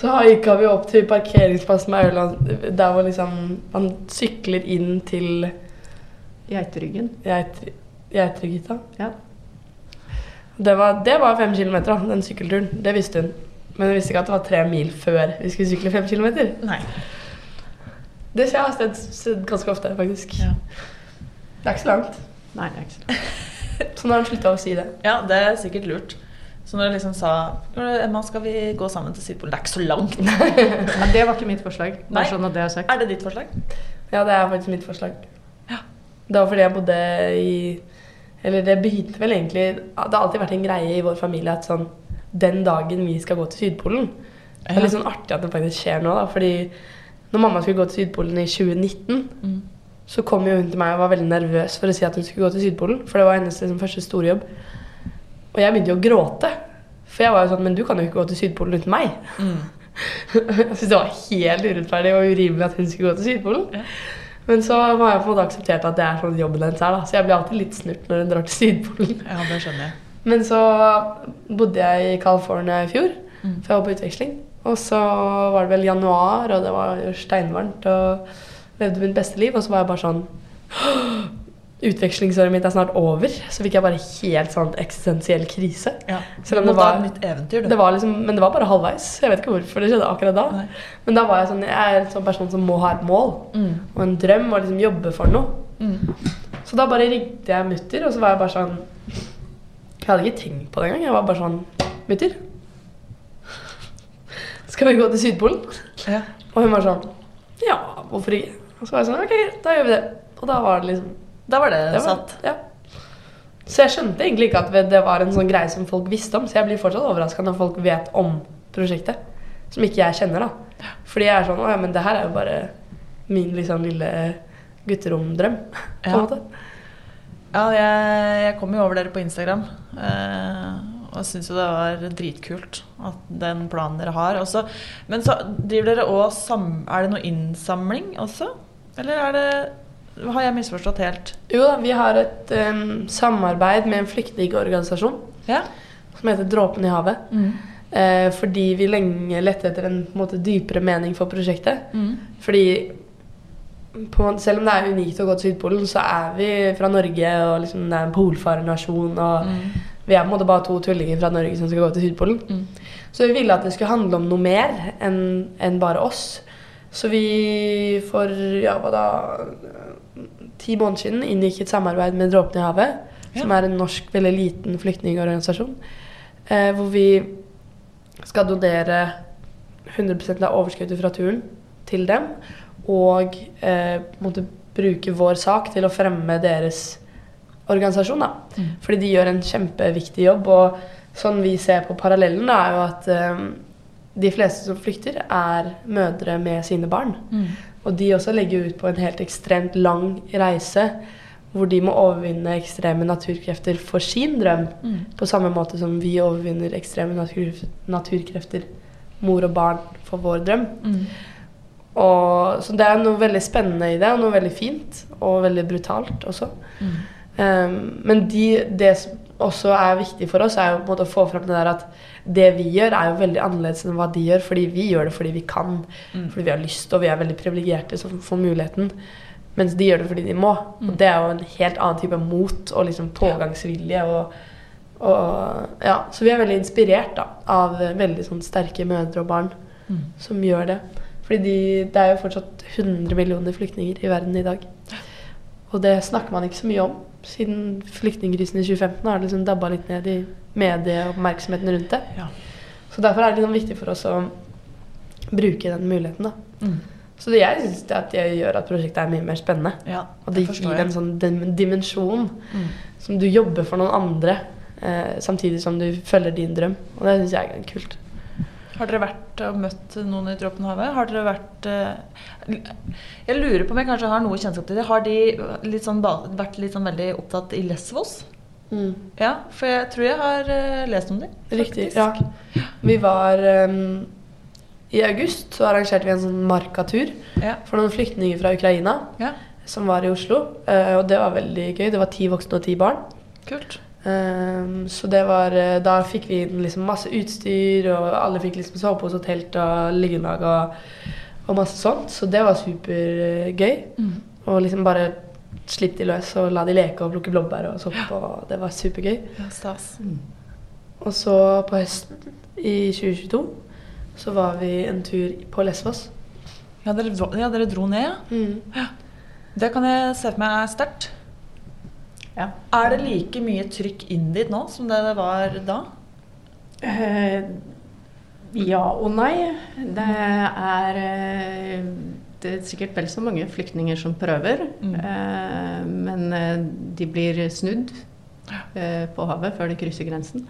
Så haika vi opp til parkeringsplassen med Auland, der hvor liksom man sykler inn til Geiteryggen. Geit- Geiterhytta. Ja. Det var, det var fem kilometer, da, den sykkelturen. Det visste hun. Men hun visste ikke at det var tre mil før vi skulle sykle fem kilometer. Nei. Det ser jeg har sett, sett ganske ofte, faktisk. Ja. Det er ikke så langt. Nei, det er ikke så langt. (laughs) Så nå har hun slutta å si det. Ja, det er sikkert lurt. Så når jeg liksom sa Emma, skal vi gå sammen til Sydpolen? Det er ikke så langt. (laughs) Men det var ikke mitt forslag. Nei. Sånn det er. Er det ditt forslag? Ja, det er faktisk mitt forslag. Ja. Det var fordi jeg bodde i Eller det begynte vel egentlig Det har alltid vært en greie i vår familie at sånn Den dagen vi skal gå til Sydpolen Det er litt sånn artig at det faktisk skjer nå, da. Fordi når mamma skulle gå til Sydpolen i 2019, Mm. så kom jo hun til meg og var veldig nervøs for å si at hun skulle gå til Sydpolen. For det var hennes liksom, første store jobb. Og jeg begynte jo å gråte. For jeg var jo sånn Men du kan jo ikke gå til Sydpolen uten meg. Mm. (laughs) Jeg syntes det var helt urettferdig og urimelig at hun skulle gå til Sydpolen. Ja. Men så har jeg på en måte akseptert at det er sånn jobben hennes er. da Så jeg blir alltid litt snurt når hun drar til Sydpolen. Ja, det skjønner jeg. Men så bodde jeg i California i fjor, Mm. for jeg var på utveksling. Og så var det vel januar, og det var steinvarmt, og levde mitt beste liv. Og så var jeg bare sånn Utvekslingsåret mitt er snart over. Så fikk jeg bare helt sånn eksistensiell krise. Ja. Selv om det var- nytt eventyr. Det var liksom, men det var bare halvveis. Jeg vet ikke hvorfor det skjedde akkurat da. Nei. Men da var jeg sånn Jeg er en sånn person som må ha et mål Mm. og en drøm og liksom jobbe for noe. Mm. Så da bare ringte jeg mutter, og så var jeg bare sånn Jeg hadde ikke tenkt på det engang. Jeg var bare sånn Mutter, skal vi gå til Sydpolen? Ja. Og hun var sånn Ja, hvorfor ikke? Og så var jeg sånn Ok, da gjør vi det. Og da var det liksom Da var det, det var, satt. ja. Så jeg skjønte egentlig ikke at det var en sånn greie som folk visste om. Så jeg blir fortsatt overraska når folk vet om prosjektet. Som ikke jeg kjenner, da. Fordi jeg er sånn Å ja, men det her er jo bare min liksom lille gutteromdrøm. På en Ja. måte. Ja, jeg, jeg kom jo over dere på Instagram. Eh, og syns jo det var dritkult at den planen dere har. Også. Men så driver dere òg sam... Er det noe innsamling også? Eller er det Har jeg misforstått helt? Jo da, vi har et um, samarbeid med en flyktningorganisasjon Ja. som heter Dråpen i havet. Mm. Eh, fordi vi lenge lette etter en en måte, dypere mening for prosjektet. Mm. Fordi på, selv om det er unikt å gå til Sydpolen, så er vi fra Norge, og liksom, det er en polfarernasjon. Og Mm. vi er på en måte bare to tullinger fra Norge som skal gå til Sydpolen. Mm. Så vi ville at det skulle handle om noe mer enn en bare oss. Så vi for ja, hva da, ti måneder siden inngikk et samarbeid med Dråpen i havet, Ja. som er en norsk, veldig liten flyktningorganisasjon. Eh, hvor vi skal donere 100% av overskuddet fra turen til dem. Og eh, måtte bruke vår sak til å fremme deres organisasjon. Da. Mm. Fordi de gjør en kjempeviktig jobb. Og sånn vi ser på parallellen, da, er jo at eh, de fleste som flykter, er mødre med sine barn. Mm. Og de også legger ut på en helt ekstremt lang reise hvor de må overvinne ekstreme naturkrefter for sin drøm. Mm. På samme måte som vi overvinner ekstreme natur, naturkrefter, mor og barn, for vår drøm. Mm. Og, så det er noe veldig spennende i det, og noe veldig fint. Og veldig brutalt også. Mm. Um, men de, det også er viktig for oss, er jo på en måte å få fram det der at det vi gjør, er jo veldig annerledes enn hva de gjør. Fordi vi gjør det fordi vi kan, Mm. fordi vi har lyst, og vi er veldig privilegerte som får muligheten. Mens de gjør det fordi de må. Mm. Og det er jo en helt annen type mot og liksom pågangsvilje. Og, og, ja, så vi er veldig inspirert da, av veldig sånn sterke mødre og barn Mm. som gjør det. Fordi de, det er jo fortsatt 100 millioner flyktninger i verden i dag. Og det snakker man ikke så mye om. Siden flyktningkrisen i 2015 har det liksom dabba litt ned i medieoppmerksomheten rundt det. Ja. Så derfor er det liksom viktig for oss å bruke den muligheten. da. Mm. Så det jeg syns det gjør at prosjektet er mye mer spennende. Ja, Og det gir jeg. en sånn dimensjon Mm. som du jobber for noen andre, eh, samtidig som du følger din drøm. Og det syns jeg er kult. Har dere vært og møtt noen i Dråpenhavet? Har dere vært eh, Jeg lurer på om jeg kanskje har noe kjennskap til det. Har de litt sånn, vært litt sånn veldig opptatt i Lesvos? Ja, for jeg tror jeg har eh, lest om dem. Riktig. Ja. Vi var um, I august så arrangerte vi en sånn Marka-tur Ja. for noen flyktninger fra Ukraina ja. som var i Oslo. Uh, og det var veldig gøy. Det var ti voksne og ti barn. Kult. Ehm, så det var eh, Da fikk vi inn liksom masse utstyr, og alle fikk liksom sovepose og telt og liggelag og, og masse sånt. Så det var supergøy. Mm. Og liksom bare slippe de løs og la de leke og plukke blåbær og sopp. Og det var supergøy. Ja, stas. Og så på høsten i 2022 så var vi en tur på Lesvos. Ja dere, dro- ja, dere dro ned, ja. Det kan jeg se for meg er sterkt. Ja. Er det like mye trykk inn dit nå som det det var da? Eh, ja og nei. Det er, eh, det er sikkert vel så mange flyktninger som prøver. Mm. Eh, men eh, de blir snudd eh, på havet før de krysser grensen.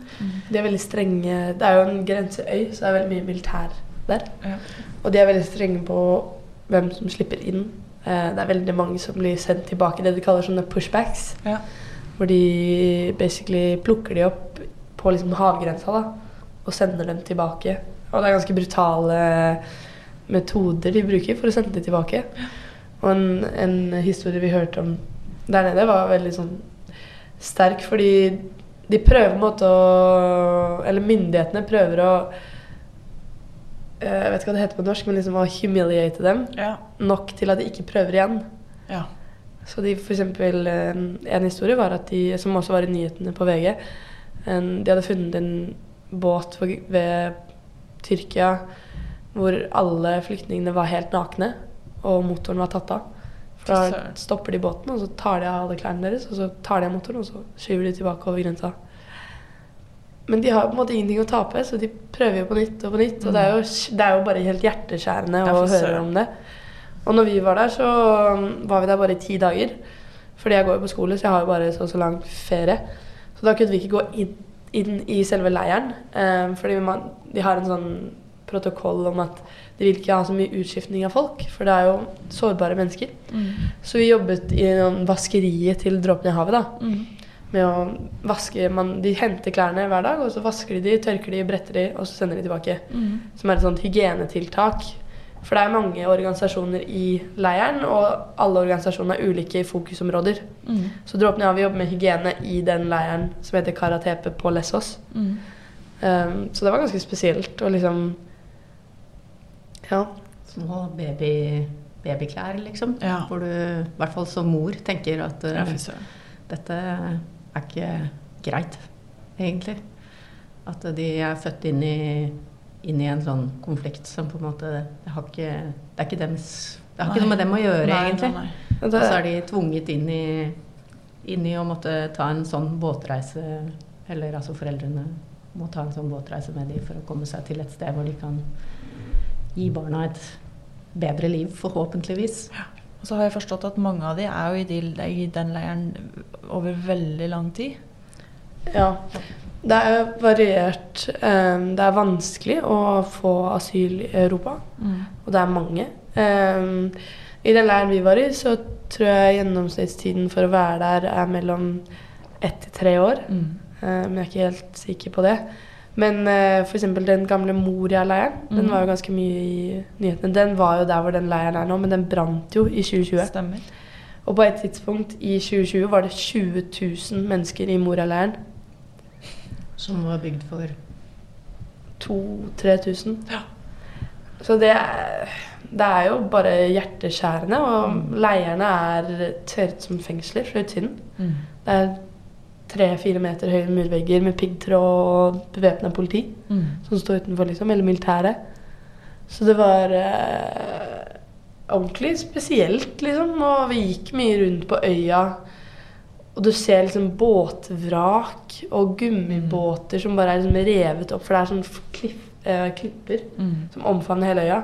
De er veldig strenge Det er jo en grenseøy, så det er veldig mye militær der. Ja. Og de er veldig strenge på hvem som slipper inn. Eh, Det er veldig mange som blir sendt tilbake, det de kaller sånne pushbacks. Ja. Hvor de basically plukker de opp på liksom havgrensa da, og sender dem tilbake. Og det er ganske brutale metoder de bruker for å sende dem tilbake. Og en, en historie vi hørte om der nede, var veldig sånn sterk, fordi de prøver på en måte å Eller myndighetene prøver å eh, Jeg vet ikke hva det heter på norsk, men liksom å humiliate dem Ja. nok til at de ikke prøver igjen. ja. Så de for eksempel, eh, En historie var at de, som også var i nyhetene på VG en, De hadde funnet en båt ved Tyrkia hvor alle flyktningene var helt nakne, og motoren var tatt av. For da stopper de båten, og så tar de av alle klærne deres, og så tar de av motoren, og så skyver de tilbake over grensa. Men de har på en måte ingenting å tape, så de prøver jo på nytt og på nytt. Og det er jo, det er jo bare helt hjerteskjærende å høre om det. Og når vi var der, så var vi der bare i ti dager. Fordi jeg går jo på skole, så jeg har jo bare så og så lang ferie. Så da kunne vi ikke gå inn, inn i selve leiren. Eh, fordi man, de har en sånn protokoll om at de vil ikke ha så mye utskiftning av folk. For det er jo sårbare mennesker. Mm. Så vi jobbet i vaskeriet til Dråpen i havet. da Mm. Med å vaske man, De henter klærne hver dag, og så vasker de de, tørker de, bretter de, og så sender de tilbake. Mm. Som er et sånt hygienetiltak. For det er mange organisasjoner i leiren, og alle organisasjonene har ulike fokusområder. Mm. Så Dråpen og jeg jobber med hygiene i den leiren som heter Karatepe på Lessos. Mm. Um, så det var ganske spesielt å liksom Ja. Små baby, babyklær, liksom. Ja. Hvor du, i hvert fall som mor, tenker at uh, Ja, dette er ikke greit, egentlig. At de er født inn i, inn i en sånn konflikt som på en måte Det har ikke, det er ikke dems Det har ikke noe med dem å gjøre, Nei, egentlig. nei, nei. Og Og så er de tvunget inn i, inn i å måtte ta en sånn båtreise Eller altså foreldrene må ta en sånn båtreise med dem for å komme seg til et sted hvor de kan gi barna et bedre liv, forhåpentligvis. Og så har jeg forstått at mange av de er jo i, de, i den leiren over veldig lang tid. ja. Det er variert. eh, Det er vanskelig å få asyl i Europa, Mm. og det er mange. Eh, I den leiren vi var i, så tror jeg gjennomsnittstiden for å være der er mellom ett til tre år. Mm. Eh, Men jeg er ikke helt sikker på det. Men uh, f.eks. den gamle Moria-leiren, den Mhm. var jo ganske mye i nyhetene. Den var jo der hvor den leiren er nå, men den brant jo i 2020. Stemmer. Og på et tidspunkt i 2020 var det 20 000 mennesker i Moria-leiren. Som var bygd for 2000-3000. Så det er, det er jo bare hjerteskjærende. Og leierne leirene er tørret som fengsler fra utsiden. Mm. Det er tre-fire meter høye murvegger med piggtråd og bevæpna politi Mm. som står utenfor, liksom. Eller militæret. Så det var eh, ordentlig spesielt, liksom. Og vi gikk mye rundt på øya. Og du ser liksom båtvrak og gummibåter som bare er liksom revet opp, for det er sånn kliff, eh, klipper Mm. som omfavner hele øya.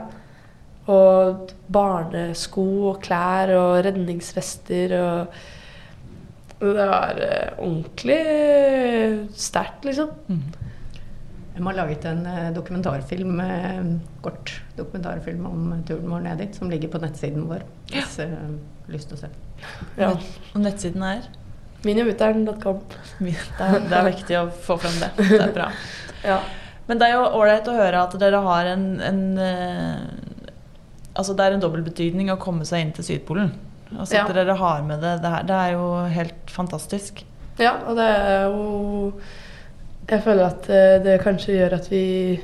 Og barnesko og klær og redningsvester og Det var eh, ordentlig sterkt, liksom. Mm. De har laget en eh, dokumentarfilm, eh, kort dokumentarfilm om turen vår ned dit, som ligger på nettsiden vår. Hvis dere har lyst til å se. Ja. Og nettsiden er Minimuteren.com. det det er viktig å få frem det. Det er bra. (laughs) Ja. Men det er jo ålreit å høre at dere har en, en Altså det er en dobbeltbetydning å komme seg inn til Sydpolen. Altså at Ja. dere har med det, det her. Det er jo helt fantastisk. ja, og det er jo Jeg føler at eh, det kanskje gjør at vi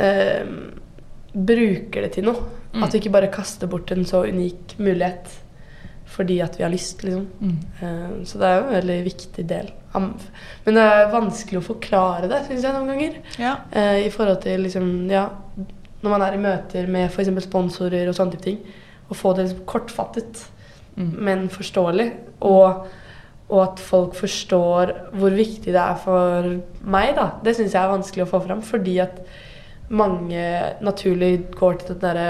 eh, bruker det til noe. Mm. At vi ikke bare kaster bort en så unik mulighet fordi at vi har lyst, liksom. Eh, så det er jo en veldig viktig del. Men det er vanskelig å forklare det, syns jeg noen ganger. Ja. Eh, I forhold til liksom, ja, når man er i møter med f.eks. sponsorer og sånne type ting. Å få det kortfattet, Mm. men forståelig. Og, og at folk forstår hvor viktig det er for meg, da. Det syns jeg er vanskelig å få fram. Fordi at mange naturlig går til den derre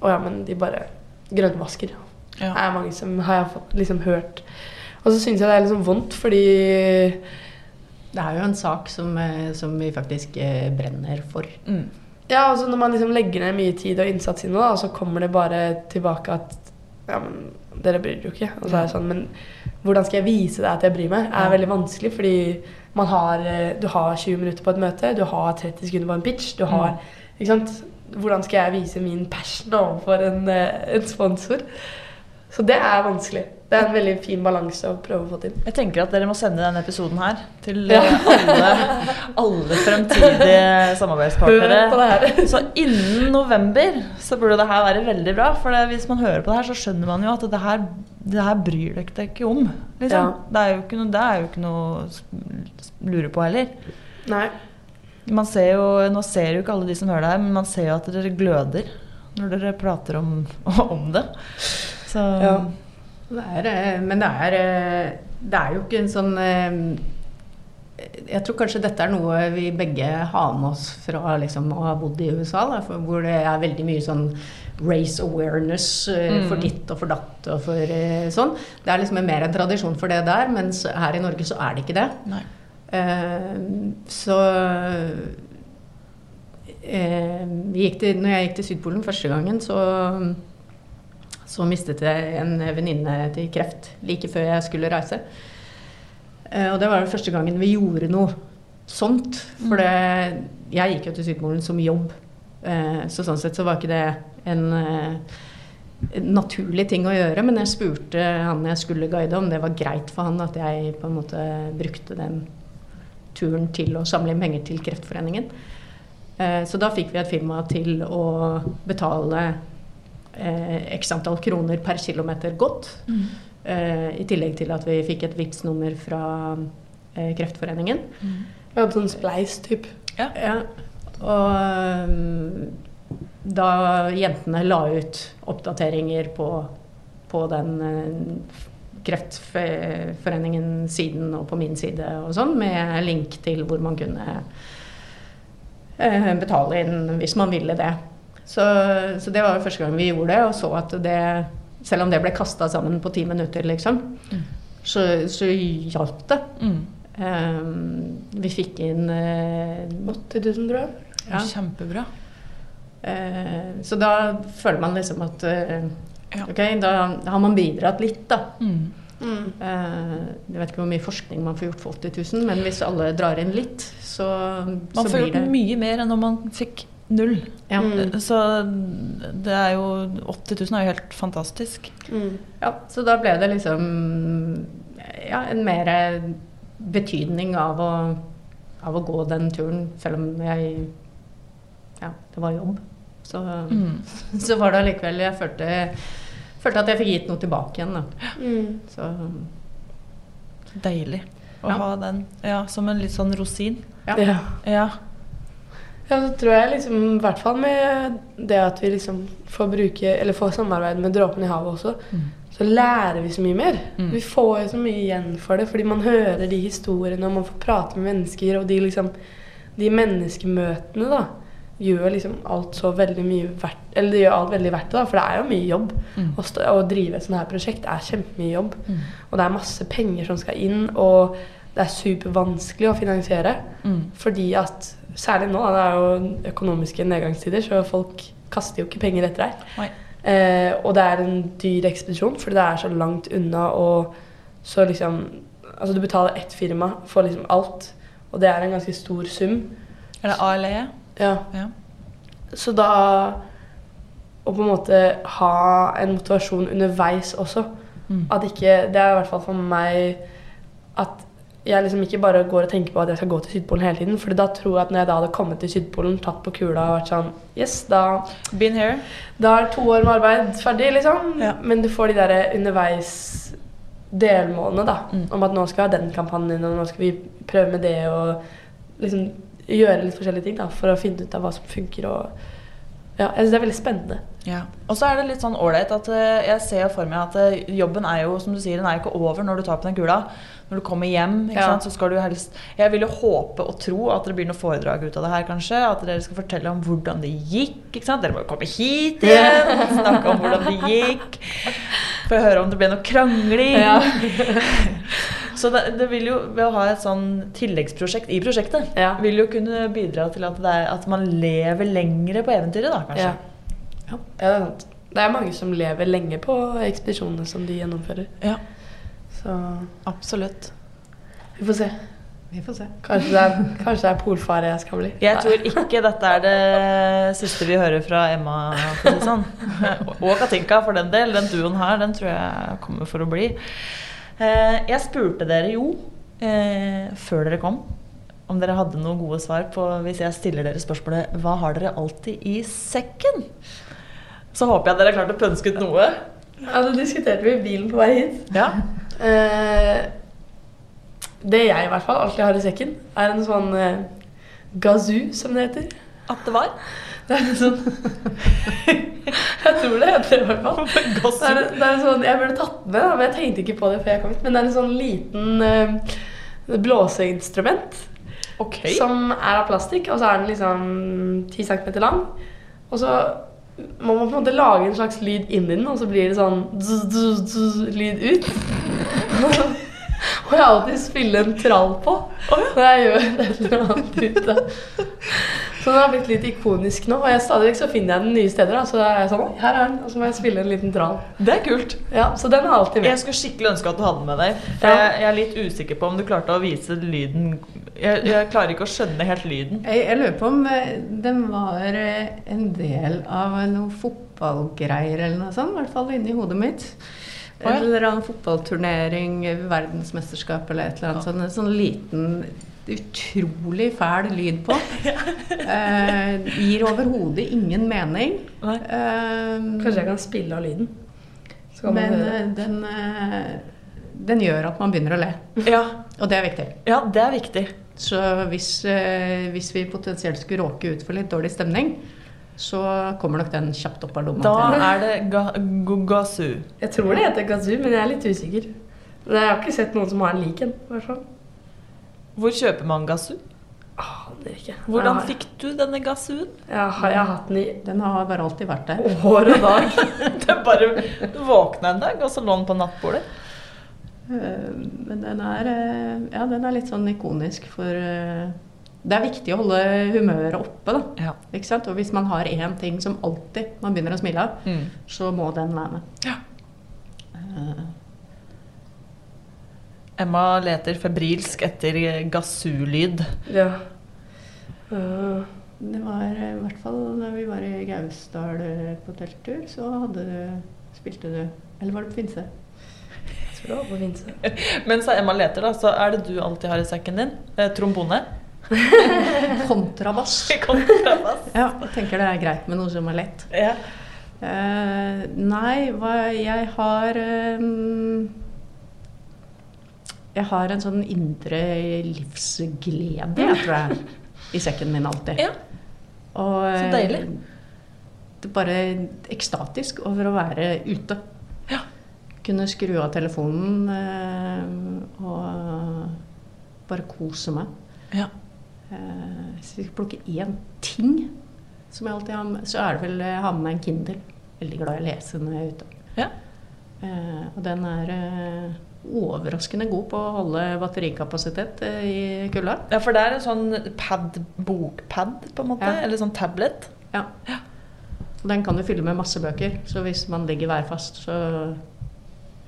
Å ja, men de bare grønnvasker. Ja. Det er mange som har jeg fått liksom hørt. Og så syns jeg det er liksom vondt, fordi Det er jo en sak som, eh, som vi faktisk eh, brenner for. Mm. Ja, altså når man liksom legger ned mye tid og innsats i noe, og så kommer det bare tilbake at Ja, men dere bryr dere jo ikke. Og så er det sånn, men hvordan skal jeg vise deg at jeg bryr meg? er veldig vanskelig, fordi man har, eh, du har 20 minutter på et møte, du har 30 sekunder på en pitch, du har Mm. Ikke sant? Hvordan skal jeg vise min passion overfor en, eh, en sponsor? Så det er vanskelig. Det er en veldig fin balanse å prøve å få til. Jeg tenker at dere må sende denne episoden her til Ja. eh, alle, alle fremtidige samarbeidspartnere. (laughs) Så innen november så burde det her være veldig bra. For det, hvis man hører på det her, så skjønner man jo at det her, det her bryr dere deg ikke om. Liksom. Ja. Det, er jo ikke noe, det er jo ikke noe lure på heller. Nei. Man ser jo, nå ser jo ikke alle de som hører det her, men man ser jo at dere gløder når dere prater om, (laughs) om det. Så Ja. Det er, eh, men det er, eh, det er jo ikke en sånn eh, Jeg tror kanskje dette er noe vi begge har med oss fra liksom, å ha bodd i USA, da, hvor det er veldig mye sånn race awareness Mm. for ditt og for datt og for sånn. Det er liksom mer en tradisjon for det der, mens her i Norge så er det ikke det. Eh, så gikk til, når jeg gikk til Sydpolen første gangen, så, så mistet jeg en venninne til kreft like før jeg skulle reise. Eh, og det var den første gangen vi gjorde noe sånt. For det, jeg gikk jo til Sydpolen som jobb. Eh, så sånn sett så var ikke det eh, en naturlig ting å gjøre, men jeg spurte han jeg skulle guide om det var greit for han at jeg på en måte brukte den turen til å samle inn penger til Kreftforeningen. Så da fikk vi et firma til å betale x antall kroner per kilometer gått. Mm. eh, I tillegg til at vi fikk et Vipps-nummer fra eh, Kreftforeningen. Mm. sånn spleis-typ. Ja. Og um, da jentene la ut oppdateringer på, på den Kreftforeningen-siden og på min side og sånn, med link til hvor man kunne eh, betale inn hvis man ville det. Så, så det var jo første gang vi gjorde det, og så at det Selv om det ble kasta sammen på ti minutter, liksom, Mm. så, så hjalp det. Mm. Um, vi fikk inn uh, 80 000, tror jeg. Ja. Kjempebra. Uh, Så da føler man liksom at uh, Ja. Ok, da har man bidratt litt, da. Mm. Mm. Eh, jeg vet ikke hvor mye forskning man får gjort for 80 000, men hvis alle drar inn litt, så, Man så får gjort mye mer enn når man fikk null. ja. Mm. Så det er jo 80 000 er jo helt fantastisk. Mm. ja, så da ble det liksom ja, en mer betydning av å, av å gå den turen, selv om jeg Ja, det var jobb. Så, Mm. (laughs) så var det allikevel Jeg følte, følte at jeg fikk gitt noe tilbake igjen, da. Mm. Så Deilig å Ja. ha den ja, som en litt sånn rosin. Ja. Ja. Ja. Så tror jeg liksom, i hvert fall med det at vi liksom får bruke, eller får samarbeid med Dråpen i havet også, Mm. så lærer vi så mye mer. Mm. Vi får jo så mye igjen for det, fordi man hører de historiene, og man får prate med mennesker, og de liksom, de menneskemøtene da, gjør liksom alt så veldig mye verdt, eller det gjør alt veldig verdt det da, for det er jo mye jobb. Mm. Å, stå, å drive et sånt her prosjekt er kjempemye jobb, Mm. og det er masse penger som skal inn, og det er supervanskelig å finansiere. Mm. Fordi at Særlig nå, det er jo økonomiske nedgangstider, så folk kaster jo ikke penger etter deg. Eh, og det er en dyr ekspedisjon, fordi det er så langt unna og så liksom Altså du betaler ett firma for liksom alt, og det er en ganske stor sum. Er det ALE? Ja. Ja. Så da Å på en måte ha en motivasjon underveis også. Mm. At ikke Det er i hvert fall for meg at jeg liksom ikke bare går og tenker på at jeg skal gå til Sydpolen hele tiden. For da tror jeg at når jeg da hadde kommet til Sydpolen, tatt på kula og vært sånn Yes, da, Been here. da er to år med arbeid ferdig, liksom. Ja. Men du får de der underveis delmålene, da. Mm. Om at nå skal vi ha den kampanjen, og nå skal vi prøve med det, og liksom gjøre litt forskjellige ting da, for å finne ut av hva som funker. og ja, jeg synes det er veldig spennende. Ja. Og så er det litt sånn ålreit at eh, jeg ser for meg at eh, jobben er jo, som du sier, den er jo ikke over når du tar på den kula. Når du kommer hjem, ikke Ja. sant, så skal du helst Jeg vil jo håpe og tro at det blir noe foredrag ut av det her, kanskje. At dere skal fortelle om hvordan det gikk. ikke sant? Dere må jo komme hit igjen, snakke om hvordan det gikk. For å høre om det ble noe krangling. (laughs) Så det, det vil jo, ved å ha et sånn tilleggsprosjekt i prosjektet, Ja. vil jo kunne bidra til at, det er, at man lever lengre på eventyret, da, kanskje. Ja. ja, det er sant. Det er mange som lever lenge på ekspedisjonene som de gjennomfører. Ja, Så absolutt. vi får se. vi får se. Kanskje det er, kanskje det er polfare jeg skal bli. Jeg tror ikke dette er det siste vi hører fra Emma. Sånn. (laughs) Og Katinka, for den del. Den duoen her, den tror jeg kommer for å bli. Eh, Jeg spurte dere jo eh, før dere kom om dere hadde noen gode svar på hvis jeg stiller dere spørsmålet Hva har dere alltid i sekken? Så håper jeg dere har klart å pønske ut noe. Ja, det diskuterte vi i bilen på vei hit. Ja. Eh, det jeg i hvert fall alltid har i sekken, er en sånn eh, gazoo, som det heter. At det var. Det er en sånn (laughs) Jeg tror det heter det i hvert fall. (laughs) Det er, det er en sånn, jeg burde tatt med, men jeg tenkte ikke på det før jeg kom hit. Men det er en sånn liten eh, blåseinstrument okay. som er av plastikk, og så er den liksom 10 cm lang. Og så må på en måte lage en slags lyd inni den, og så blir det sånn lyd ut. (laughs) og jeg alltid spiller en trall på når jeg gjør et eller annet ute. Så den har blitt litt ikonisk nå, og jeg stadig vekk så finner jeg den nye steder. Da, så da er jeg sånn, her er den, og så må jeg spille en liten trall. Det er kult. Ja, Så den er alltid Jeg skulle skikkelig ønske at du hadde den med deg. For Ja. jeg, jeg er litt usikker på om du klarte å vise lyden Jeg, jeg klarer ikke å skjønne helt lyden. Jeg, jeg lurer på om eh, den var eh, en del av noe fotballgreier eller noe sånt. I hvert fall inni hodet mitt. Ja. En eller annen fotballturnering, verdensmesterskap eller et eller annet sånt. En sånn liten, utrolig fæl lyd på. (laughs) Eh, gir overhodet ingen mening. Eh, Kanskje jeg kan spille av lyden. Så kan man men høre. eh, den, eh, den gjør at man begynner å le. Ja, Og det er viktig. ja det er viktig. Så hvis, eh, hvis vi potensielt skulle råke ut for litt dårlig stemning, så kommer nok den kjapt opp av lomma. Da til. er det ga gazoo. Jeg tror det heter gazoo, men jeg er litt usikker. Men jeg har ikke sett noen som har en lik en. Hvor kjøper man gasu? Aner ikke. Hvordan har... fikk du denne gassuen? jeg, har, jeg har hatt den i Den har bare alltid vært der. (laughs) år og dag. (laughs) Det er bare Du våkna en dag, og så lå den på nattbordet. Eh, Men den er, eh, ja, den er litt sånn ikonisk for eh, Det er viktig å holde humøret oppe, da. Ja. Ikke sant? Og hvis man har én ting som alltid man begynner å smile av, Mm. så må den være med. Ja. Emma leter febrilsk etter gassur-lyd. Ja. Uh, Det var eh, i hvert fall da vi var i Gausdal eh, på telttur, så hadde du Spilte du Eller var det på Finse? jeg tror det var på Finse. (laughs) Mens Emma leter, da, så er det du alltid har i sekken din. Eh, trombone. (laughs) Kontrabass. (laughs) Kontrabass. Ja, jeg tenker det er greit med noe som er lett. Ja. Uh, nei, hva jeg har eh, Jeg har en sånn indre livsglede, jeg tror jeg, i sekken min alltid. Ja. Og, Så eh, deilig. Det er bare ekstatisk over å være ute. Ja. Kunne skru av telefonen eh, og bare kose meg. Ja. Eh, hvis vi skal plukke én ting, som jeg alltid har med, så er det vel å ha med meg en Kindle. Veldig glad i å lese når jeg er ute. Ja. Eh, og den er eh, overraskende god på å holde batterikapasitet eh, i kulda. ja, for det er en sånn pad, bokpad, på en måte. Ja. Eller sånn tablet. Ja. Og den kan du fylle med masse bøker, så hvis man ligger værfast, så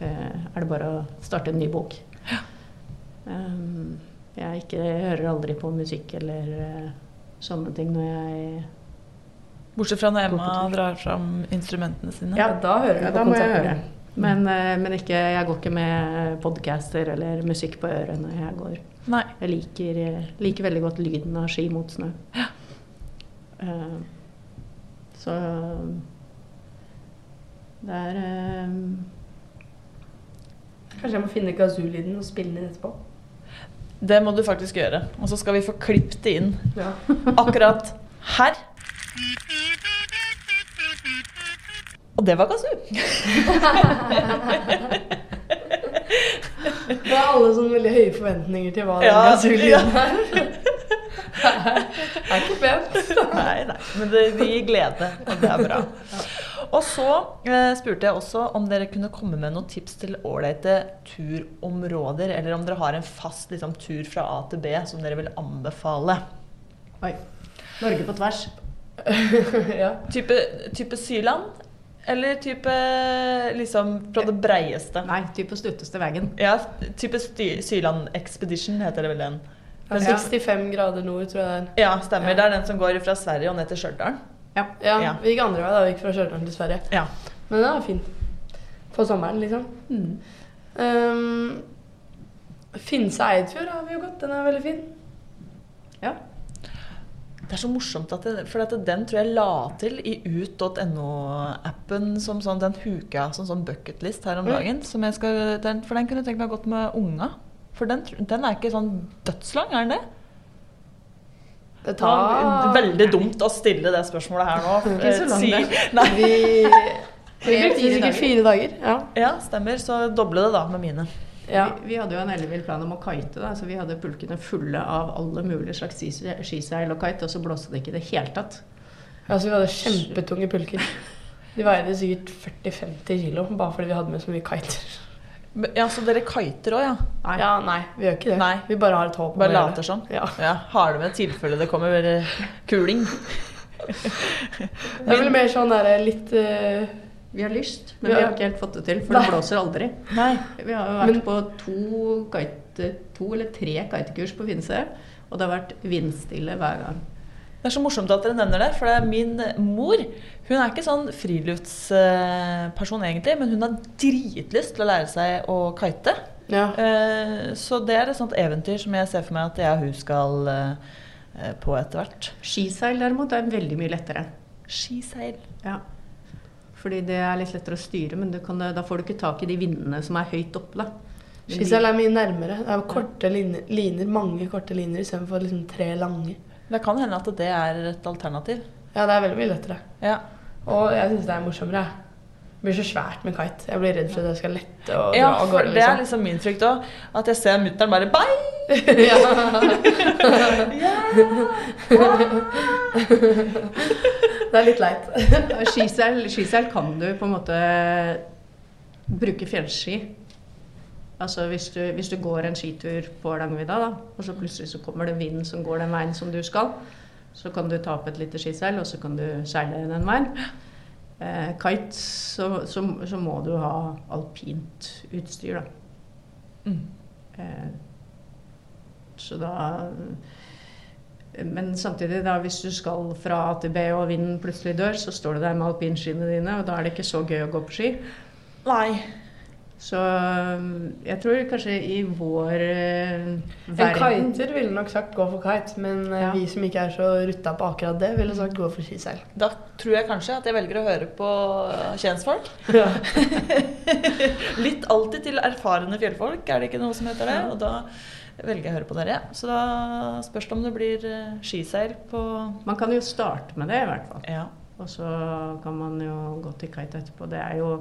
eh, er det bare å starte en ny bok. Um, jeg ikke, hører aldri på musikk eller uh, sånne ting når jeg Bortsett fra når Emma drar fram instrumentene sine. Ja. Da hører du Ja, på da Men, eh, men ikke, jeg går ikke med podcaster eller musikk på ørene. jeg går. Nei. Jeg liker, eh, liker veldig godt lyden av ski mot snø. Eh, så det er uh, Kanskje jeg må finne gazoo-lyden og spille den etterpå. Det må du faktisk gjøre. Og så skal vi få klippet det inn Ja. akkurat her. Og det var kazoo. (laughs) Det er alle sånn veldig høye forventninger til hva den Ja, gazoo-lyden er. (laughs) Det er ikke pent. Nei, nei. Men det det gir glede, og det er bra. Og så eh, spurte jeg også om dere kunne komme med noen tips til ålreite turområder, eller om dere har en fast liksom, tur fra A til B som dere vil anbefale. Oi. Norge på tvers. (laughs) ja. Type, type Syland, eller type liksom fra det breieste? Nei, typ på stutteste veien. Ja, type Syland Expedition heter det vel den. Ja, 65 grader nord, tror jeg det er. Ja, stemmer. Det er den som går fra Sverige og ned til Stjørdal. Ja. Ja, Ja. Vi gikk andre vei, da. Vi gikk fra Stjørdal til Sverige. Ja. Men den var fin. På sommeren, liksom. Mm. Um, Finse Eidfjord har vi jo gått. Den er veldig fin. ja. Det er så morsomt at det, for at den tror jeg la til i ut.no-appen som sånn, den huka som sånn bucketlist her om Mm. dagen. Som jeg skal, den, for den kunne tenkt meg gått med unga. For den, den er ikke sånn dødslang, er den det? Det var veldig dumt å stille det spørsmålet her nå. (laughs) Det er Ikke så langt, det. (laughs) Vi, vi brukte sikkert fire dager. Ja. Ja, stemmer. Så doble det da med mine. Ja. Vi, vi hadde jo en ellevill plan om å kite, da, så vi hadde pulkene fulle av alle mulige slags skiseil og kite, og så blåste det ikke i det hele tatt. Ja, så vi hadde kjempetunge pulker. De veide sikkert 40-50 kilo bare fordi vi hadde med så mye kiter. Ja, Så dere kiter òg, ja? Nei. Ja, nei, vi gjør ikke det. Nei. Vi bare har et håp. om Bare later sånn? Ja. Ja, Har det med tilfelle det kommer kuling? Det er vel mer sånn derre litt eh, Vi har lyst, men Ja. vi har ikke helt fått det til, for Nei. det blåser aldri. Nei. Vi har jo vært Men- på to, kite, to eller tre kitekurs på Finse, og det har vært vindstille hver gang. Det er så morsomt at dere nevner det, for det er min mor hun er ikke sånn friluftsperson egentlig, men hun har dritlyst til å lære seg å kite. Ja. Eh, Så det er et sånt eventyr som jeg ser for meg at jeg og hun skal eh, på etter hvert. Skiseil derimot er veldig mye lettere. Skiseil. Ja. Fordi det er litt lettere å styre, men du kan, da får du ikke tak i de vindene som er høyt oppe. da. De- er mye nærmere. Det er jo korte liner, liner mange korte liner istedenfor liksom tre lange. Det kan hende at det er et alternativ. Ja, det er veldig mye lettere. Ja. Og jeg syns det er morsommere. Det blir så svært med kite. Jeg blir redd for at jeg skal lette og Ja, dra av for Liksom. det er Liksom. liksom min frykt òg. At jeg ser mutter'n bare Bye! (laughs) (laughs) (laughs) (laughs) Det er litt leit. Skiseil, skiseil kan du på en måte bruke fjellski. Altså hvis du, hvis du går en skitur på Hardangervidda, da, og så plutselig så kommer det vind som går den veien som du skal, så kan du ta opp et lite skiseil, og så kan du seile den veien. Eh, kite, så, så, så må du ha alpint utstyr, da. Mm. Eh, så da Men samtidig, da, hvis du skal fra A til B og vinden plutselig dør, så står du der med alpinskiene dine, og da er det ikke så gøy å gå på ski. Nei. Så jeg tror kanskje i vår eh, En kiter ville nok sagt gå for kite, men eh, Ja. vi som ikke er så rutta på akkurat det, ville sagt gå for skiseil. Da tror jeg kanskje at jeg velger å høre på kjentfolk. Ja. (laughs) Litt alltid til erfarne fjellfolk, er det ikke noe som heter det? Og da velger jeg å høre på dere. Så da spørs det om det blir eh, skiseil på Man kan jo starte med det, i hvert fall. Ja. Og så kan man jo gå til kite etterpå. Det er jo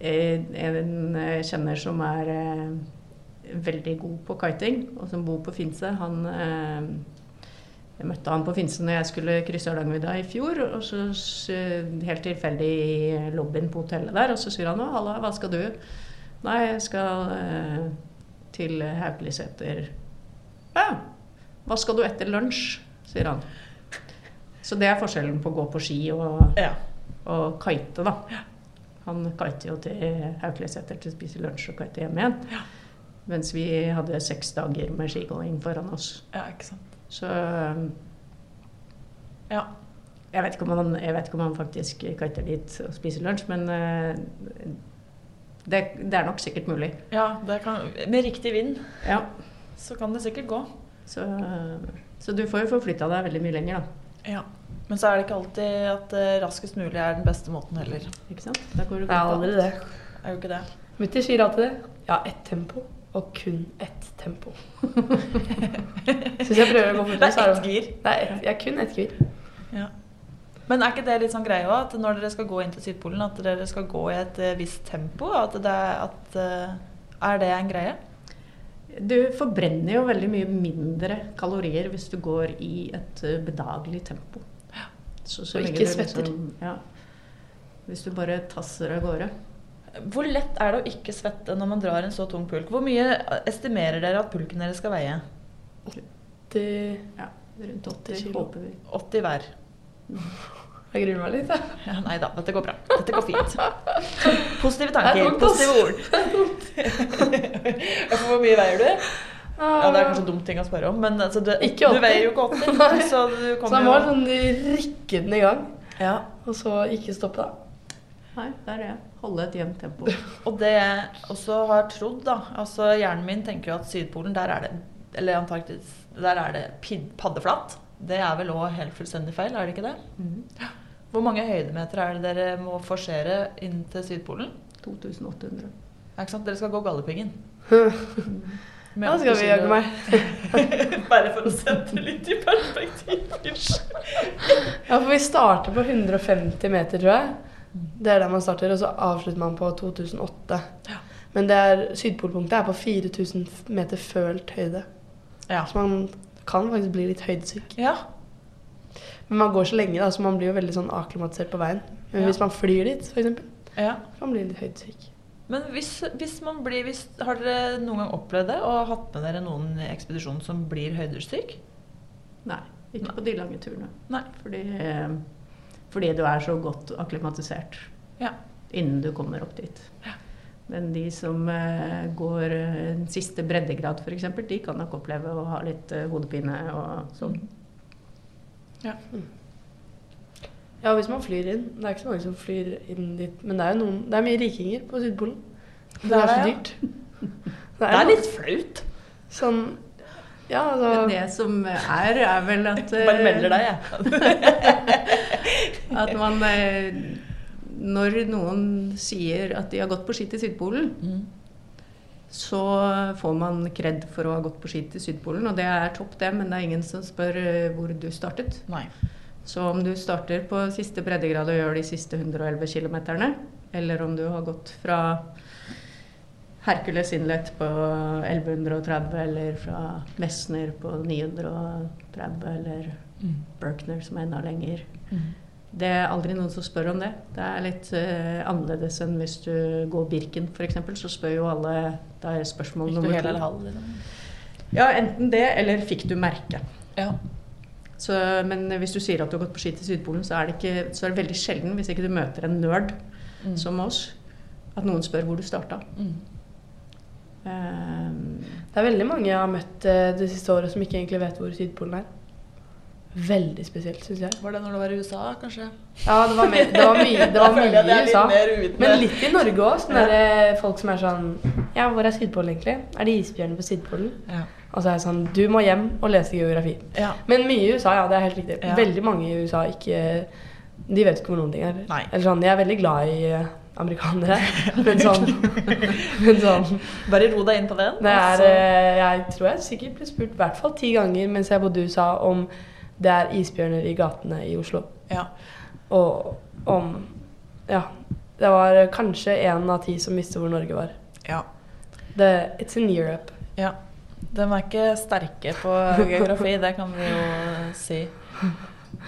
eh, en jeg kjenner som er eh, veldig god på kiting, og som bor på Finse. Han eh, Jeg møtte han på Finse når jeg skulle krysse Hardangervidda i fjor. Og så helt tilfeldig i lobbyen på hotellet der, og så sier han halla, hva skal du?' 'Nei, jeg skal eh, til Haukeliseter'. 'Ja, hva skal du etter lunsj?' sier han. Så det er forskjellen på å gå på ski og, ja. og kite, da. Han kiter jo til Haukeliseter til å spise lunsj og kite hjem igjen. Mens vi hadde seks dager med skigåing foran oss. ja ikke sant. Så Ja. jeg vet ikke om han, ikke om han faktisk kiter dit og spiser lunsj, men eh, det, det er nok sikkert mulig. ja det kan, med riktig vind Ja. så kan det sikkert gå. Så, så du får jo forflytta deg veldig mye lenger, da. Ja. Men så er det ikke alltid at det raskest mulig er den beste måten heller. Ikke sant? Da går du Det er aldri det. Er jo ikke det. Mutter sier alltid det. Ja, ett tempo, og kun ett tempo. (laughs) Syns jeg prøver å gå fortere, Det er ett gir. Det er et, ja, kun ett gir. Ja. Men er ikke det litt sånn greie òg, at når dere skal gå inn til Sydpolen, at dere skal gå i et eh, visst tempo? At det at, eh, er det en greie? Du forbrenner jo veldig mye mindre kalorier hvis du går i et eh, bedagelig tempo. Så, så Og ikke svetter. svetter. ja, hvis du bare tasser av gårde. Hvor lett er det å ikke svette når man drar en så tung pulk? Hvor mye estimerer dere at pulken deres skal veie? 80 Ja, rundt 80 80 kilo. 80 hver. Jeg gruer meg litt, jeg. (laughs) Ja, nei da, dette går bra. Dette går fint. Positive er tanker, (laughs) positive ord. (laughs) Hvor mye veier du? Ja, Det er kanskje en dum ting å spørre om, men altså, du, Ikke 80. du veier jo ikke 80. Nei. Så du Så jeg må jo sånn rikke den i gang, ja. og så ikke stoppe, da. Nei, det er det. Holde et jevnt tempo. Og det jeg også har trodd, da altså Hjernen min tenker jo at Sydpolen, der er det Eller Antarktis, der er det paddeflatt. Det er vel òg helt fullstendig feil, er det ikke det? Mhm. Hvor mange høydemeter er det dere må forsere inn til Sydpolen? 2800. Ja, ikke sant? Dere skal gå Galdhøpiggen. (laughs) Med Da skal vi jaggu meg. (laughs) Bare for å sette det litt i perspektiv. Ja, for vi starter på 150 meter, tror jeg. Det er der man starter, og så avslutter man på 2008. Ja. Men det er, sydpolpunktet er på 4000 meter følt høyde. Ja. Så man kan faktisk bli litt høydesyk. ja. Men man går så lenge, da, så man blir jo veldig sånn akklimatisert på veien. Men Ja. hvis man flyr dit, f.eks., ja. kan man bli litt høydesyk. Men hvis, hvis man blir hvis, Har dere noen gang opplevd det og hatt med dere noen i ekspedisjonen som blir høydesyk? Nei, ikke på de lange turene. Nei. Fordi, fordi du er så godt akklimatisert Ja. innen du kommer opp dit. Ja. Men de som eh, går eh, en siste breddegrad f.eks., de kan nok oppleve å ha litt eh, hodepine og sånn. Ja. Ja, hvis man flyr inn. Det er ikke så mange som flyr inn dit. Men det er jo noen Det er mye rikinger på Sydpolen. Det, Det er så så (laughs) det, er, dyrt. Det er litt flaut. sånn Ja, Men altså det som er, er vel at (laughs) Bare melder deg, jeg. (laughs) At man eh, Når noen sier at de har gått på ski til Sydpolen, Mm. Så får man kred for å ha gått på ski til Sydpolen, og det er topp, det, men det er ingen som spør eh, hvor du startet. Nei. Så om du starter på siste breddegrad og gjør de siste 111 km, eller om du har gått fra Hercules Inlet på 1130, eller fra Messner på 930, eller Mm. Berkner som er enda lenger. Mm. Det er aldri noen som spør om det. Det er litt uh, annerledes enn hvis du går Birken f.eks. Så spør jo alle Da er spørsmål nummer to. halv? Ja, enten det, eller fikk du merke. Ja. Så, men hvis du sier at du har gått på ski til Sydpolen, så er det, ikke, så er det veldig sjelden, hvis ikke du møter en nerd Mm. som oss, at noen spør hvor du starta. Mm. Um, Det er veldig mange jeg har møtt eh, det siste året som ikke egentlig vet hvor Sydpolen er. Veldig spesielt, syns jeg. Var det når du var i USA, kanskje? Ja, det var, mer, det var mye, det var (laughs) mye i USA. Litt Men litt i Norge òg. Sånne der, folk som er sånn Ja, hvor er Sydpolen egentlig? Er det isbjørner på Sydpolen? Ja. Og så er jeg sånn Du må hjem og lese geografi. ja. Men mye i USA, ja. Det er helt riktig. Ja. Veldig mange i USA ikke De vet ikke hvor noen ting er. Nei. Eller sånn, Jeg er veldig glad i eh, amerikanere, (laughs) men sånn, (laughs) men sånn Bare ro deg inn på den. Det er og eh, Jeg tror jeg sikkert ble spurt i hvert fall ti ganger mens jeg bodde i USA om det er isbjørner i gatene i Oslo. ja. Og om Ja. Det var kanskje én av ti som visste hvor Norge var. ja. Det, it's in Europe. Ja. De er ikke sterke på geografi, (laughs) det kan vi jo si.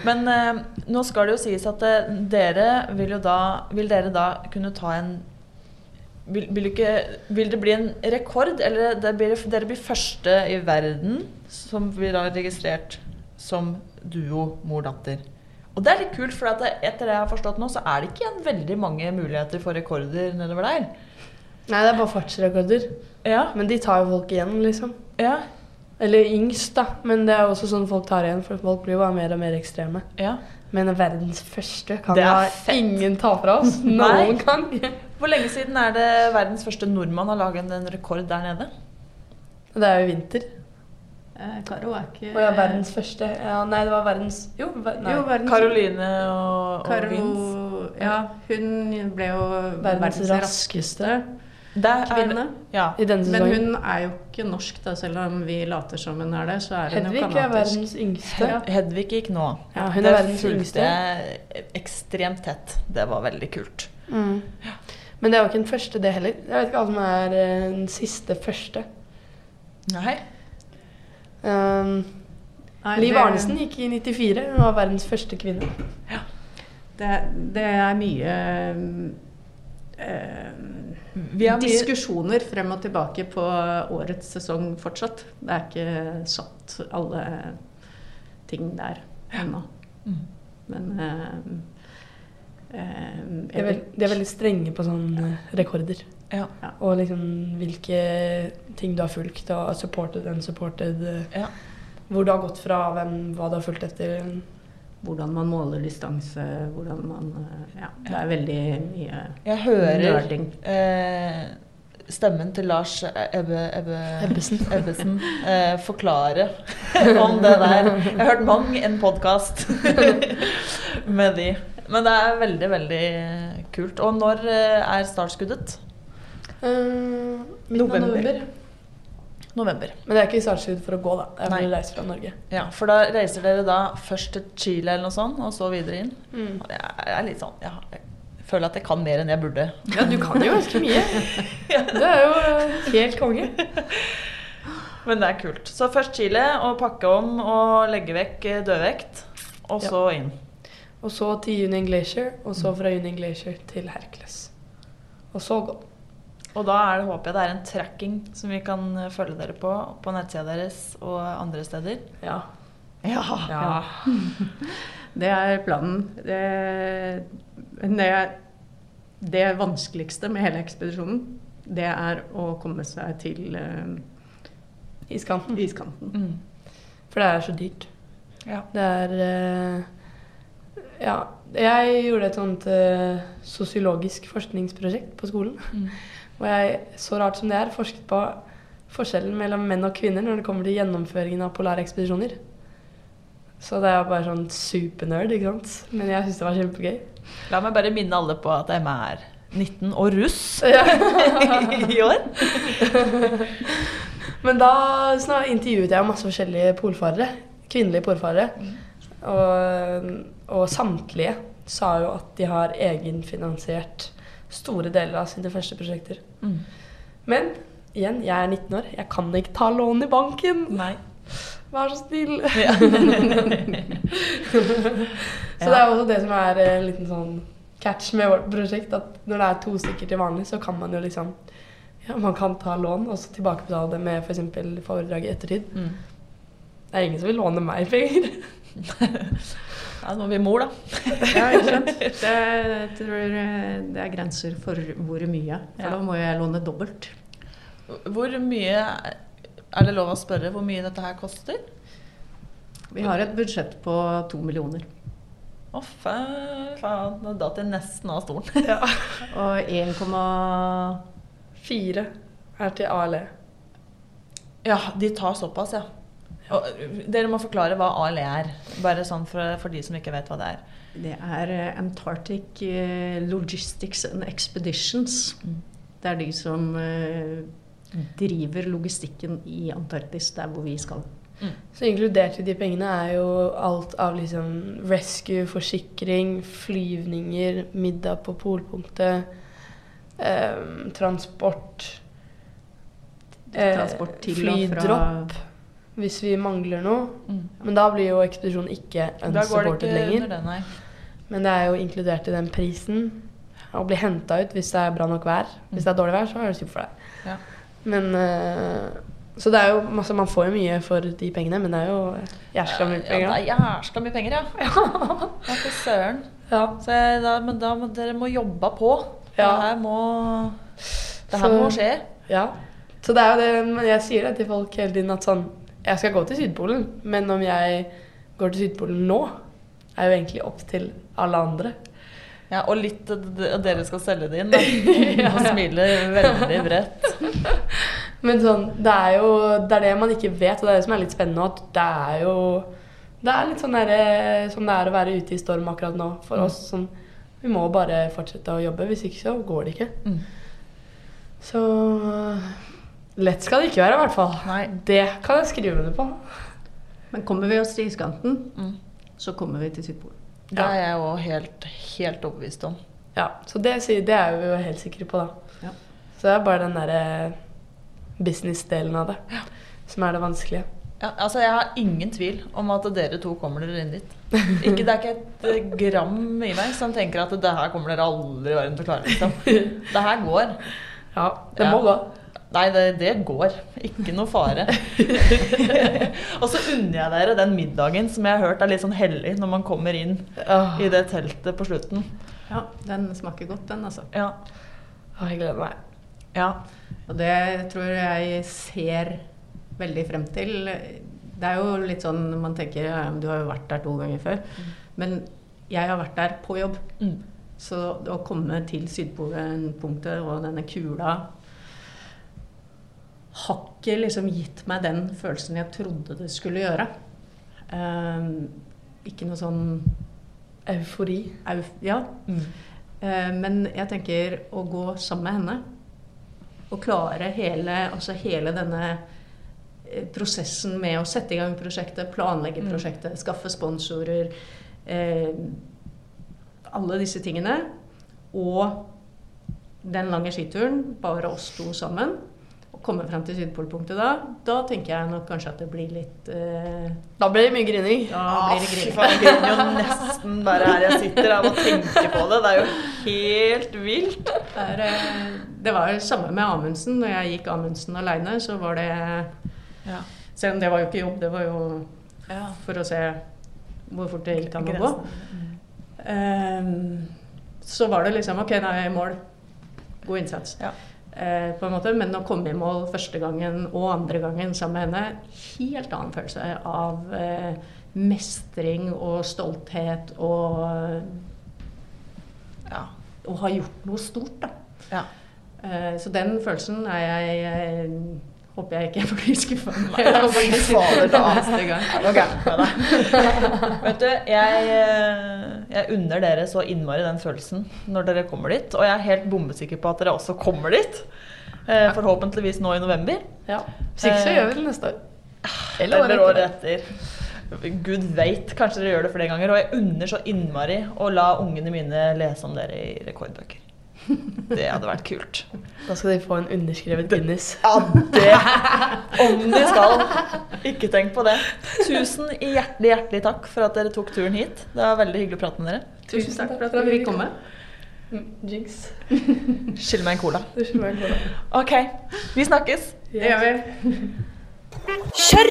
Men eh, nå skal det jo sies at eh, dere vil jo da Vil dere da kunne ta en vil, vil, ikke, vil det bli en rekord, eller det blir, dere blir første i verden som blir da registrert som duo mor-datter? Og det er litt kult, for etter det jeg har forstått nå, så er det ikke igjen veldig mange muligheter for rekorder nedover der. Nei, det er bare fartsrekorder. Ja, Men de tar jo folk igjen, liksom. ja, Eller yngst, da. Men det er også sånn folk tar igjen, for folk blir bare mer og mer ekstreme. ja. Men verdens første kan Det er fett. ingen ta fra oss. (laughs) Noen gang. Hvor lenge siden er det verdens første nordmann har laget en rekord der nede? Det er jo vinter. Eh, Karo er ikke Å ja, verdens første. Ja, nei, det var verdens Jo, ver nei. Jo, verdens Karoline og, og Karo, Vince. ja, hun ble jo verdens, raskeste er- kvinne. Ja. i denne Men hun er jo ikke norsk, da, selv om vi later som hun er det. Så er hun Hedvig jo er verdens yngste. Hed- Hedvig gikk nå. Ja, hun det er verdens yngste. ekstremt tett. Det var veldig kult. Mm. Men det er jo ikke den første, det heller. Jeg vet ikke hva som er eh, den siste første. Nei. Um, Nei, Liv Arnesen gikk i 94. Hun var verdens første kvinne. Det, det er mye uh, Vi har mye diskusjoner frem og tilbake på årets sesong fortsatt. Det er ikke satt alle ting der ennå. Mm. Men uh, uh, De er, veld, de er veldig strenge på sånne rekorder. Ja. Og liksom hvilke ting du har fulgt, og supported, and supported. Ja. Hvor du har gått fra, hvem, hva du har fulgt etter. hvordan man måler distanse, hvordan man eh, Ja, det er veldig mye Jeg hører eh, stemmen til Lars Ebbe, Ebbe, Ebbesen. (laughs) Ebbesen eh, forklare (laughs) om det der. Jeg har hørt mang en podkast (laughs) med de. Men det er veldig, veldig kult. Og når eh, er startskuddet? Uh, November. november. November. Men det er ikke startskudd for å gå, da. Det er reise fra Norge. Ja, For da reiser dere da først til Chile eller noe sånt, og så videre inn? Mm. Og Jeg er litt sånn Jeg, jeg føler at jeg kan mer enn jeg burde. Ja, du kan jo ganske mye. (laughs) Du er jo eh, helt konge. (laughs) Men det er kult. Så først Chile, og pakke om og legge vekk eh, dødvekt. Og Ja. så inn. Og så til Union Glacier, og så fra Union Glacier til Hercules. Og så gå. Og da er det, håper jeg det er en tracking som vi kan eh, følge dere på på nettsida deres og andre steder. Ja. Ja. (laughs) Det er planen. Det, det, det vanskeligste med hele ekspedisjonen, det er å komme seg til uh, Iskanten. iskanten. Mm. For det er så dyrt. ja. Det er uh, Ja. Jeg gjorde et sånt uh, sosiologisk forskningsprosjekt på skolen. Mm. (laughs) Og jeg, så rart som det er, forsket på forskjellen mellom menn og kvinner når det kommer til gjennomføringen av polarekspedisjoner. Så det er bare sånn supernerd, ikke sant. Men jeg syns det var kjempegøy. La meg bare minne alle på at Emma er 19 og russ Ja. (laughs) (laughs) i år. (laughs) Men da snak- intervjuet jeg masse forskjellige polfarere. Kvinnelige polfarere. Og, og samtlige sa jo at de har egenfinansiert store deler av sine første prosjekter. Mm. Men igjen, jeg er 19 år. Jeg kan ikke ta lån i banken. Nei. Vær så snill. (laughs) (laughs) Ja. Så det er også det som er en liten sånn catch med vårt prosjekt, at når det er to stykker til vanlig, så kan man jo liksom ja, Man kan ta lån og så tilbakebetale det med f.eks. For foredrag i ettertid. Mm. Det er ingen som vil låne meg penger. (laughs) Ja, nå er vi mor, da. Ja, ikke sant. (laughs) Det, jeg tror eh, det er grenser for hvor mye. For Ja. da må jeg låne dobbelt. Hvor mye Er det lov å spørre hvor mye dette her koster? Vi har et budsjett på to millioner. Å, oh, faen. Da datt jeg nesten av stolen. (laughs) Ja. (laughs) Og 1,2 Fire er til ALE. Ja, de tar såpass, ja. Og, dere må forklare hva ALE er. Bare sånn for, for de som ikke vet hva det er. Det er eh, Antarctic eh, Logistics and Expeditions. Mm. Det er de som eh, driver logistikken i Antarktis, der hvor vi skal. Så inkludert i de pengene er jo alt av liksom rescue, forsikring, flyvninger, middag på polpunktet, eh, transport eh, Transport til og fra Flydropp hvis vi mangler noe. Mm. Men da blir jo ekspedisjonen ikke unsupported lenger. den. Men det er jo inkludert i den prisen. Å bli henta ut hvis det er bra nok vær. Hvis det er dårlig vær, så er det supert for deg. Ja. Men uh, Så det er jo masse Man får jo mye for de pengene, men det er jo jæskla mye Ja, penger. det er jæskla mye penger, (laughs) ja. Ja, fy søren. Ja. Så da, men da må dere må jobbe på. Ja. Det her må Det her Så- må skje. ja. Så det er jo det men Jeg sier det til folk hele tiden at sånn Jeg skal gå til Sydpolen, men om jeg går til Sydpolen nå, er jo egentlig opp til alle andre. Ja, og litt at dere skal selge det inn. Da. (laughs) Og smiler veldig bredt. (laughs) Men sånn, det er jo det er det man ikke vet, og det er det som er litt spennende. At det er jo Det er litt sånn der, som det er å være ute i storm akkurat nå for Mm. oss. Sånn, vi må bare fortsette å jobbe, hvis ikke så går det ikke. Mm. Så lett skal det ikke være, i hvert fall. Nei. Det kan jeg skrive under på. Men kommer vi oss til iskanten, Mm. så kommer vi til Sydpolen. Det er jeg jo helt, helt overbevist om. Ja, Så det, det er vi jo helt sikre på, da. Ja. Så det er bare den derre business-delen av det som er det vanskelige. Ja, altså Jeg har ingen tvil om at dere to kommer dere inn dit. Ikke, det er ikke et eh, gram i meg som tenker at det her kommer dere aldri i verden til å klare. Liksom. (laughs) Det her går. Ja, det Ja. må gå. Nei, det, det går. Ikke noe fare. (laughs) og så unner jeg dere den middagen som jeg har hørt er litt sånn hellig når man kommer inn Åh, i det teltet på slutten. Ja, den smaker godt, den, altså. Ja. Å, jeg gleder meg. ja. Og det tror jeg ser veldig frem til. Det er jo litt sånn man tenker ja, Du har jo vært der to ganger før. Men jeg har vært der på jobb. Mm. Så å komme til Sydpolen-punktet og denne kula har ikke liksom gitt meg den følelsen jeg trodde det skulle gjøre. Eh, ikke noe sånn Eufori. euf... Ja. Mm. Eh, men jeg tenker å gå sammen med henne og klare hele, altså hele denne eh, prosessen med å sette i gang prosjektet, planlegge Mm. prosjektet, skaffe sponsorer eh, Alle disse tingene. Og den lange skituren, bare oss to sammen. Komme frem til Sydpolpunktet da. Da tenker jeg nok kanskje at det blir litt eh, Da blir det mye grining. Da Ah, blir det fy grining. faen, jeg griner jo nesten bare her jeg sitter av å tenke på det. Det er jo helt vilt. Det, er, eh, det var det samme med Amundsen. Når jeg gikk Amundsen aleine, så var det Ja. Selv om det var jo ikke jobb, det var jo Ja. for å se hvor fort det gikk an å gå. Ehm, så var det liksom OK, nå er jeg i mål. God innsats. Ja. Eh, på en måte, Men å komme i mål første gangen og andre gangen sammen med henne, helt annen følelse av eh, mestring og stolthet og Ja. å ha gjort noe stort, da. ja. Eh, Så den følelsen er jeg, jeg Håper jeg ikke blir skuffa fader, da. neste gang. Det noe gærent med deg. Vet du, jeg, eh, jeg unner dere så innmari den følelsen når dere kommer dit. Og jeg er helt bombesikker på at dere også kommer dit. Eh, Forhåpentligvis nå i november. Ja. Hvis ikke så Eh, gjør vi det neste år. Eller Eller året etter. Gud veit, kanskje dere gjør det flere ganger. Og jeg unner så innmari å la ungene mine lese om dere i rekordbøker. Det hadde vært kult. Da skal de få en underskrevet Guinness. Ja, det Om de skal. Ikke tenk på det. Tusen hjertelig, hjertelig takk for at dere tok turen hit. Det var veldig hyggelig å prate med dere. Tusen takk for at vi fikk komme. Mm, Jinx. (laughs) Skyld meg en cola. OK, vi snakkes. Det gjør vi. Kjør!